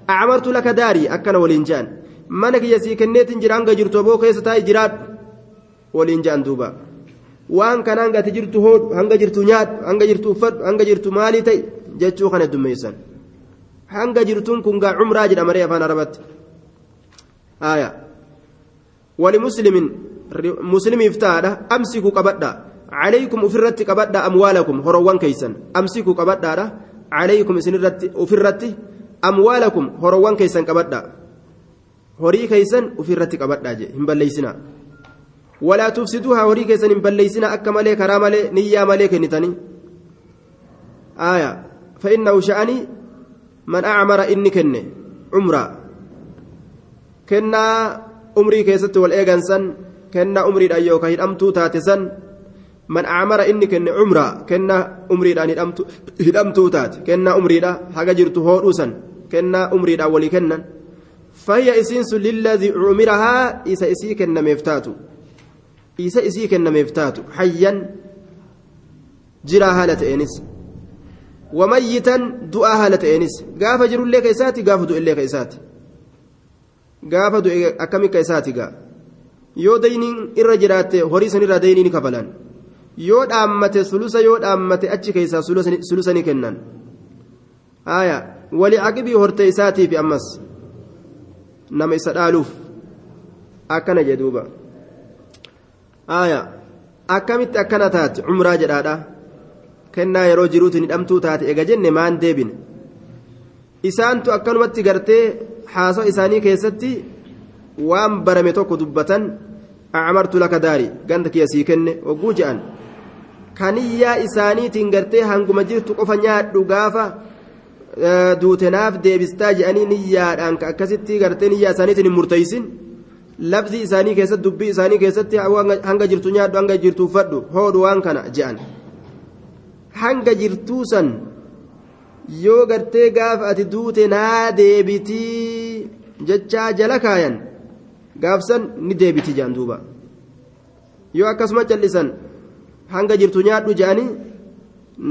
acmartu laka daarii akkana waliin je'an mana kiyya sii kenneetin jira hanga jirtu aboo keessa taa'i jiraadhu waliin je'an duuba waan kanaan gati jirtu hoodhu hanga jirtu nyaadhu hanga jirtu uffadhu hanga jirtu maalii ta'i jechuu kana heddummeessan hanga jirtuun kun gaa cumraa jedhama ree afaan arabatti aya wali muslimin muslimiif taadha amsiku qabadha عليكم أفرت كبدأ أموالكم هروان كيسن. أمسكوا كبدأ عليكم سنرت أفرت أموالكم هروان كيسن كبدأ. هري كيسن أفرت كبدأ هم بليسنا ولا تفسدوها هري كيسن هم بليسنا أكمل كرامل نيا ملك نتني آية. فإنه شأني من أعمر إني كني. عمرة. كنا أمري كيست والإيغانسن كنا أمري أيوكا هدأمتو تاتسن من أعمر إني كن عمرة كنا أمري دان هدمتو تات كنا أمري دا حاجة جرت هوروسا كنا أمري دا ولي كنا فهي إسينس للذي عمرها إسا إسي كنا مفتاتو إسا إسي كنا مفتاتو حيا جرا هالة إنس وميتا دعاء هالة إنس قاف جرو اللي كيساتي قاف دو اللي كيساتي قاف دو أكمي كيساتي قاف yoo dayniin irra jiraatte horii sanirraa daynii ni kafalan yoo dhaammate sulusa yoo dhaammate achi keessaa sulusa ni kennan. Haya wali aqibii hortee isaatiif ammas nama isa dhaaluuf akkana jedhuuba haya akkamitti akkana taate cumraa jedhaadha. Kennaa yeroo jiruutiin hidhamtuu taate ega jenne maan deebine. Isaantu akkanumatti gartee haasoo isaanii keessatti waan barame tokko dubbatan acmartu laka daari ganda kiyya sii kenne wagguu je'an kaniyyaa isaaniitiin gartee hanguma jirtu qofa nyaadhu gaafa duutenaaf deebistaa je'anii niyyaadhaan ka akkasitti gartee niyyaa isaaniitiin hin murteeysin labsii isaanii keessatti dubbii isaanii keessatti hanga jirtu nyaadhu hanga jirtu uffadhu hoodhu waan kana je'an hanga jirtuu san yoo gartee gaafa ati duute naa deebitii jechaa jala kaayan gaafsan ni deebiti jedhan yoo akkasuma callisan hanga jirtu nyaadhu jedhanii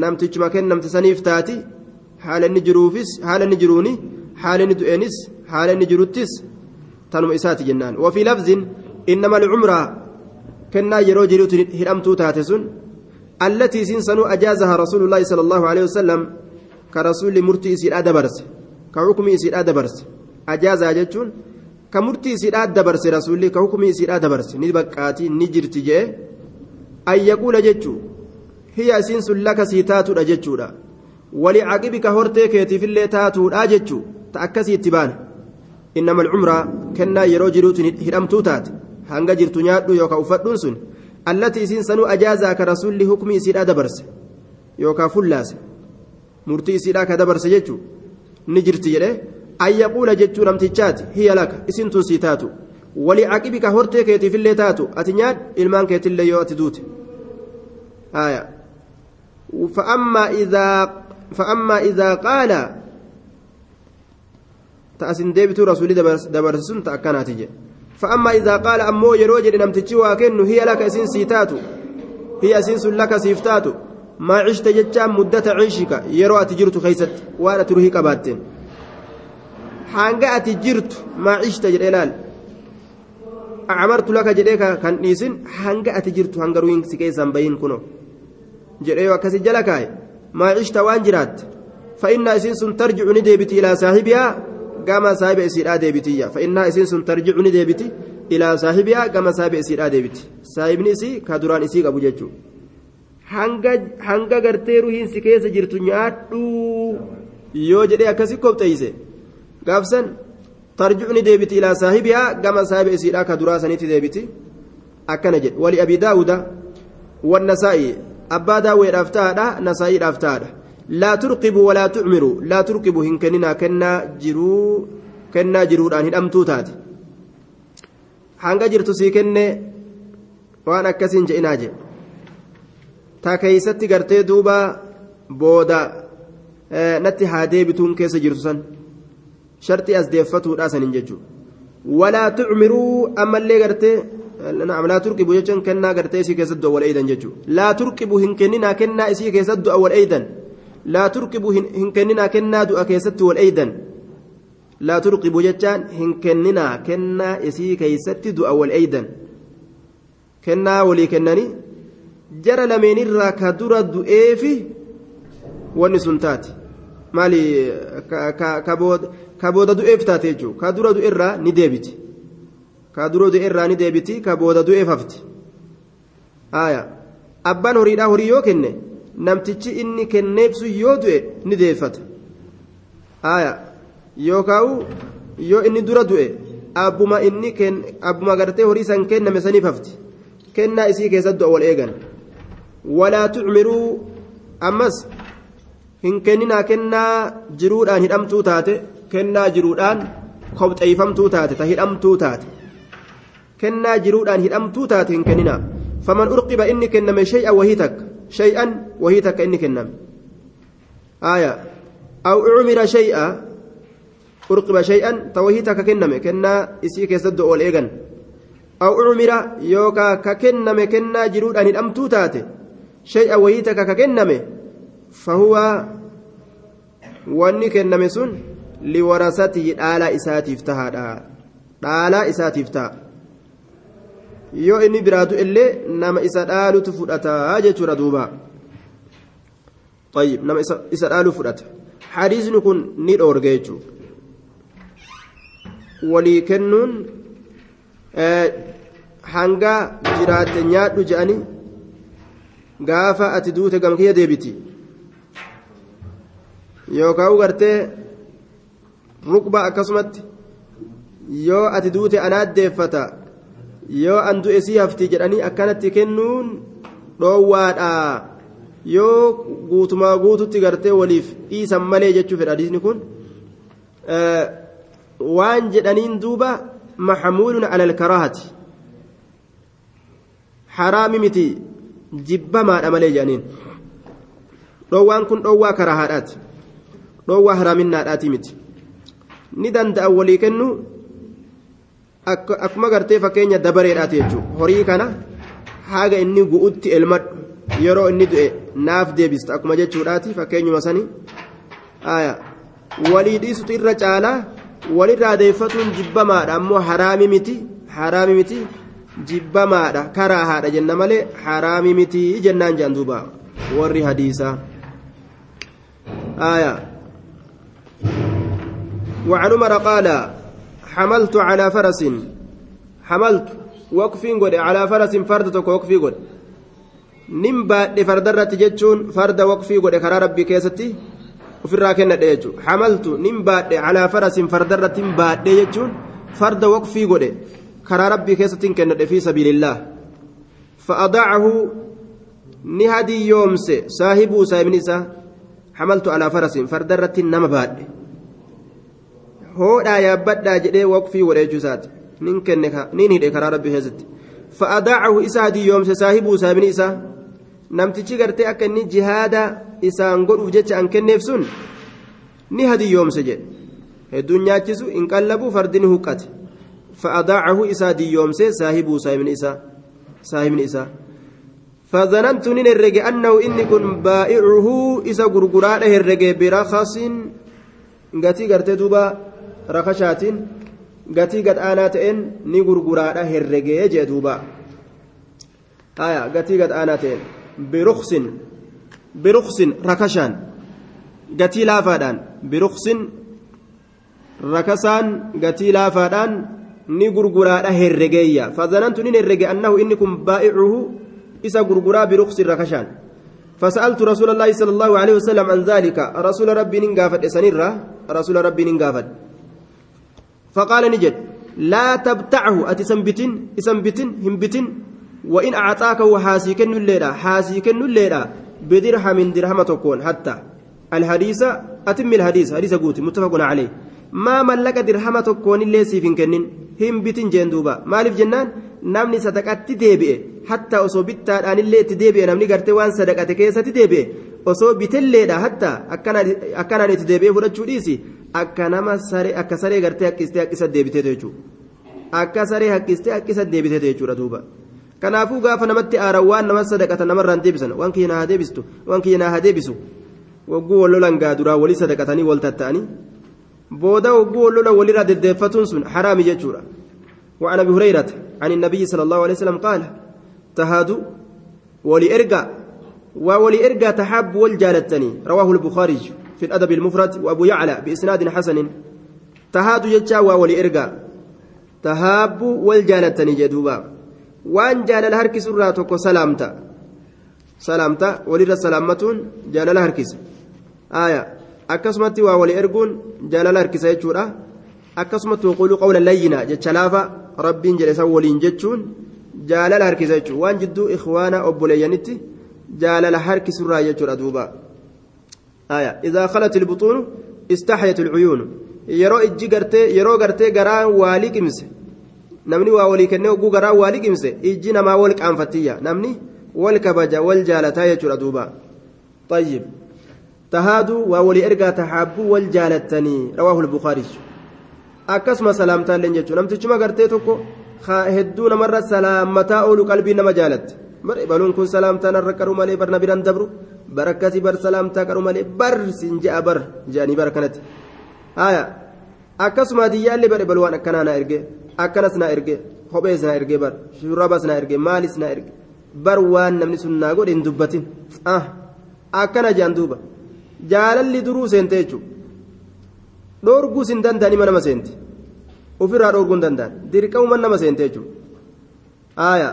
namtichuma kennamte saniif taati haala inni jiruufis haala inni jiruuni haala inni du'eenis haala inni jiruttis tanuma isaati jennaan wafii lafzin innama alcumraa kennaa yeroo jiruuti hidhamtuu taate sun allatii isiin sanuu ajaazaha rasuulu llaahi sala allahu alehi wasalam ka rasuulli murtii isiidhaa dabarse ka xukumii isiidhaa dabarse ajaazaa jechuun ka murtii isiidhaa dabarse rasuulli ka hukumii isiidhaa dabarse ni baqqaatii ni jirti jee an yaquula jechuu hiya isiin sun laka sii taatudha jechuudha wali caqibika hortee keetiifillee taatuudha jechuu ta akkasii itti baana innama alcumraa kennaa yeroo jiruutu hidhamtuu taate hanga jirtu nyaadhu yookaan uffadhuun sun allatii isiin sanuu ajaazaa ka rasuulli hukumii isiidhaa dabarse yookaan fullaase murtii isiidhaa ka dabarse jechuun ni jirti jedhee ayyaquula jechuu namtichaati hiya laka isin tun sii taatu walii caqibika hortee keetiifillee taatu. Ati nyaadhu ilmaan keetillee yoo ati duute. فأما إذا فأما إذا قال تأسن ديبت رسولي دبرسون تأكنات جي فأما إذا قال أمو يروجد نمتشي وكن هي لك أسين سيتاتو هي أسين لك سيفتاتو ما عشت جتشا مدة عيشك يرو أتجرت خيست وأنا hanga ati jirtu maa cishta jedhe laal? Amartu laka jedhee kan dhiisin hanga ati jirtu hanga ruhiin si keessan bahin kuno jedhee akkasi jala kaaye maa cishta waan jiraatte fa'innaa isiin sun tarjicu ni deebiti ilaa saahibiyaa gama saahiba isiidhaa deebitiyya fa'innaa isiin sun tarjicu ni deebiti ilaa saahibiyaa gama saahiba isiidhaa deebiti saahibni isii ka duraan isii qabu jechuudha hanga gartee ruhiin si keessa jirtu nyaadhuu yoo jedhee akkasi qopheeyse. gaafsan gama saahiba isiidhaa ka duraa sanitti deebiti akkana jedhe wali abi daawuda wannasaa'i abbaa daawweedhaaf ta'adha nasaa'iidhaaf ta'adha laa turqibu walaa tucmiru laa turqibu hin kenninaa kennaa jiruu kennaa jiruudhaan hidhamtuu taate hanga jirtu sii kenne waan akkasiin je'inaa jedhe ta keeysatti gartee duuba booda natti haa deebituun keessa jirtu san shartii as deeffatuudha sanin jechuudha walaa tucmiruu ammallee gartee laa turqibu jechuun kennaa gartee isii keessatti du'a wal eeydan jechuudha laa turqibu hin kenninaa kennaa isii keessatti du'a wal eeydan laa turqibu hin kenninaa kennaa du'a keessatti wal eeydan laa turqibu jechaan hin kenninaa kennaa isii keessatti du'a wal eeydan kennaa walii kennanii jara lameenirraa ka dura du'eefi wanni sun taati maali ka booda du'eef taate jechuudha. Ka dura du'eerraa ni deebiti. Ka dura du'eerraa ni deebiti ka booda du'eef hafti. Abbaan horiidhaa horii yoo kenne namtichi inni kenneefsu yoo du'e ni deeffata. Yookaan yoo inni dura du'e abbuma inni abbuma gartee horii san kenname saniif hafti. Kennaa isii keessatti du'a wal eegan. Walaa tucmiruu ammas hin kenninaa kennaa jiruudhaan hidhamtuu taate kennaa jiruudhaan kobxeeyfamtuu taate ta hidhamtuu taate kennaa jiruudhaan hidhamtuu taate hin kenninaa faman urqiba inni kenname shay'an wahii takka shay'an wahii takka inni kenname aya aw ucmira shay'a urqiba shay'an ta wahii takka kenname kennaa isii keessatti ol eegan aw ucmira yookaa ka kenname kennaa jiruudhaan hidhamtuu taate shay'an wahii takka ka kenname fahuwa wanni kenname sun liwarasatihi dhaalaa isaatiif tahaadha dhaalaa isaatiif ta'a yoo inni biraatu illee nama isa dhaalutu fudhata jechuudha duuba طيب nama isa dhaalu fudhata hadiisni kun ni dhoorge jechuudha walii kennuun hanga jiraatte nyaadhu je'anii gaafa ati duute gamkiyya deebiti yookaan gartee rukba akkasumatti yoo ati duute anaat deeffata yoo an du'e sii hafti jedhanii akkanatti kennuun dhoowwaadha yoo guutumaa guututti gartee waliif dhiisan malee jechuu fedha hadiisni kun waan jedhaniin duuba maxamuulun ala alkaraahati haraami miti jibbamaadha malee jedhaniin dhoowwaan kun dhoowwaa karaahaadhaati dhoowwaa haraaminnaadhaati miti ni danda'a walii kennu akkuma gartee fakkeenya dabareedhaati jechuudha horii kana haga inni gu'utti elmadhu yeroo inni du'e naaf deebista akkuma jechuudhaati fakkeenyuma sanii walii dhiisutu irra caalaa walirraa deeffatuun jibbamaadha ammoo haraami miti haraami miti jibbamaadha karaa haadha jenna malee haraami miti jennaan jedhan duuba warri hadiisaa وعن عمر قال حملت على فرس. حملت. وقفين قد على فرس فردتك وقفي قد. نمبا لفردرة جتشون فرد وقفي قد كرا ربي كيستي. وفي الراكنة ديجو حملت. نمبا على فرس فردرة نمبا ديجون فرد وقفي قد كرا ربي كيستي كنت في سبيل الله فأضاعه ni hadiyyoomse saahibuu saahibni isaa hamaltu alaa farasin farda irratti nama baadhe hoodhaa yaabbadhaa jedhee waqfii godheechuu isaati nin kenne nin hidhe karaa rabbii keessatti fa'adaacahu isa hadiyyoomse saahibuu saahibni isaa namtichi gartee akka inni jihaada isaan godhuuf jecha an kenneef sun ni hadiyyoomse jedhe hedduun nyaachisu in qallabu fardini huqqate fa'adaacahu isa hadiyyoomse saahibuu saahibni isaa saahibni isaa فظننت نين الرجي أنه إني كن بائعه إذا غرغرا له الرجي برخص غتي غرتي دوبا قد أنا تئن ني غرغرا له الرجي جي دوبا آية غتي قد أنا تئن برخص برخص ركشان غتي لافادان برخص ركسان غتي لافادان ني غرغرا له الرجي فظننت نين الرجي أنه إني كن بائعه إذا غرغرا برخص ركشان فسألت رسول الله صلى الله عليه وسلم عن ذلك رسول ربي ننقافت سنرة رسول ربي ننقافت فقال نجد لا تبتعه أتسنبتن إسنبتن همبتن وإن أعطاك وحاسيكن الليلة حاسيكن الليلة بدرهم درهم تكون. حتى الحديث أتم الحديث حديث قوتي متفق عليه. ما ملك درهم تكون اللي سيفين كنن همبتن جندوبا مالف جنان namni sadaqatti deebi'e hatta osoo bittaadhaan illee itti deebi'e namni gartee waan sadaqate keessatti osoo bitelleedha hatta akkanaan itti deebi'ee fudhachuu dhiisi akka nama saree akka saree gartee haqqistee haqqisa deebiteetu jechuudha akka saree haqqistee haqqisa deebiteetu jechuudha duuba kanaafuu gaafa namatti aaran waan nama sadaqatan namarraan deebisan waan kiyya naa deebistu waan kiyya naa deebisu wagguu wal lolan gaa duraa walii sadaqatanii wal tatta'anii booda wagguu wal lola walirraa deddeeffatuun sun haraami jechuudha. وعن ابي هريره عن النبي صلى الله عليه وسلم قال تهادوا ولإرقى وولإرقى تحاب والجالتني. رواه البخاري في الأدب المفرد وأبو يعلى بإسناد حسن. تهادوا يجا ولإرقى تهاب والجالتني جدوبا. وان جال الهركس الراتك سلامتا. سلامتا. ولد سلامتون جال الهركس. آية. أكسمتي وولإرقون جال الهركس يجورا. akkasumatti waquuluu qawla layyinaa jecha laafa rabbiin jedhe san waliin jechuun jaalala harkisa jechuun waan jidduu ikhwaana obboleeyyanitti jaalala harkisurraa jechuudha duuba idaa khalat ilbuxuunu istaxyat ilcuyuunu yeroo ijji gartee yeroo gartee garaa waa liqimse namni waa walii kennee ogguu garaa waa liqimse ijji namaa wal qaanfattiyya namni wal kabaja wal jaalataa jechuudha duuba طيب تهادوا وولي إرقى تحابوا والجالتني رواه البخاري akkasuma salaamtaa illee jechuudha namtichuma gartee tokko hedduu namarra salaamataa oolu qalbii nama jaalatte bar baluun kun salaamtaa narra qaru malee bar na biraan dabru bar akkasii bar salaamtaa qaru malee bar siin je'a bar je'anii bar kanatti haya akkasuma hadiyyaallee bar balu waan akkanaa na erge akkanas na erge kophees na erge bar shurrabas na erge maalis na erge bar waan namni sun naa godhe hin dubbatin akkana je'an duuba jaalalli duruu seente jechuudha. dhoorguus hin danda'an ima seente ofirraa dhoorguu hin danda'an dirqamuma nama seente jechuudha aaya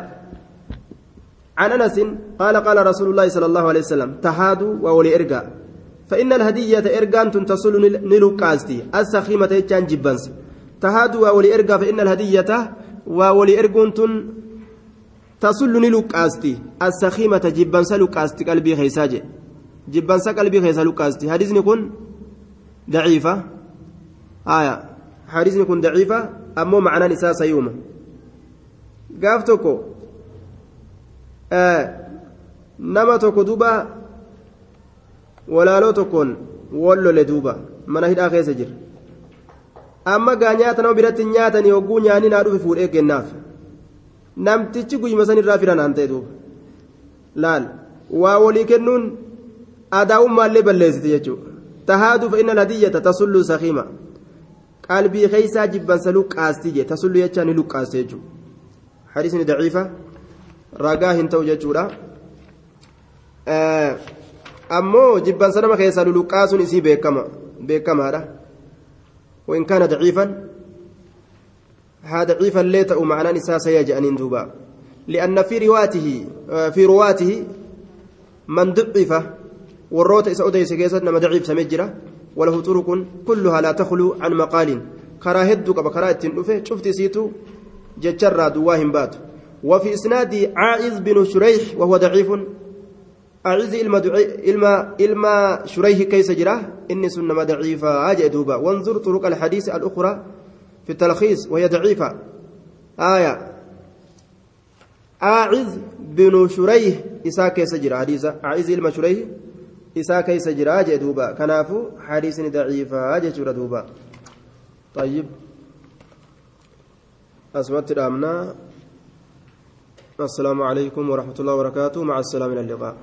عن أنس قال قال رسول الله صلى الله عليه وسلم تهادوا وولي ارجع فإن الهدية ارجان تصل نلقاستي. السخيمة يجان جبنس تهادوا وولي ارجع فإن الهدية وولي ارجون تصل نلقاستي. السخيمة جبنس لقاستي. قلبي خيساجي. جبنس قلبي خيسا لقاستي. حديث يكون ضعيفة. آية. حديثني كن ضعيفة. أمو معنى نساء سيومة. قاف آه نما توكو دوبا ولا لو تكون ولو لدوبا من هيدا خيس جر أما غانياتا نو برات نياتا ني وغو نياني نادو في فودي كناف namtichi guyyuma san irraa firan aan ta'e duuba laal waa walii kennuun adaa'ummaallee balleessite jechuudha tahaaduu fa'inna ladiyyata tasullu sakiima qalbii keeysaa jibbansa luqqaastii jee tasullu jechaa ni luqqaaste jechuudha hadiisni daciifa ragaa hin ta'u jechuudha. Ammoo jibbansa nama keessaa luluqqaasuun isii beekama beekamaadha. وإن كان ضعيفا هذا ضعيفا ليت معنى نساء سيجأنين دوبا لأن في رواته في رواته من ضعف والروت إسعودي سكيسة نما ضعيف سمجرة وله طرق كلها لا تخلو عن مقال كراهدك بكراهة النفه شفت سيتو جتشرى دواهم بات وفي إسناد عائذ بن شريح وهو ضعيف. أعز إلما إلما إلما شريه كيس جراه. إني سنة ضعيفة. أجا دوبا وانظر طرق الحديث الأخرى في التلخيص وهي ضعيفة. آية. أعز بن شريه إسا كيس جرا حديثة أعز إلما شريه إسا كيس جرا أجا دوبا كنافو حديث ضعيفة. أجا دوبا طيب. أسمت الأمنا السلام عليكم ورحمة الله وبركاته. مع السلامة إلى اللقاء.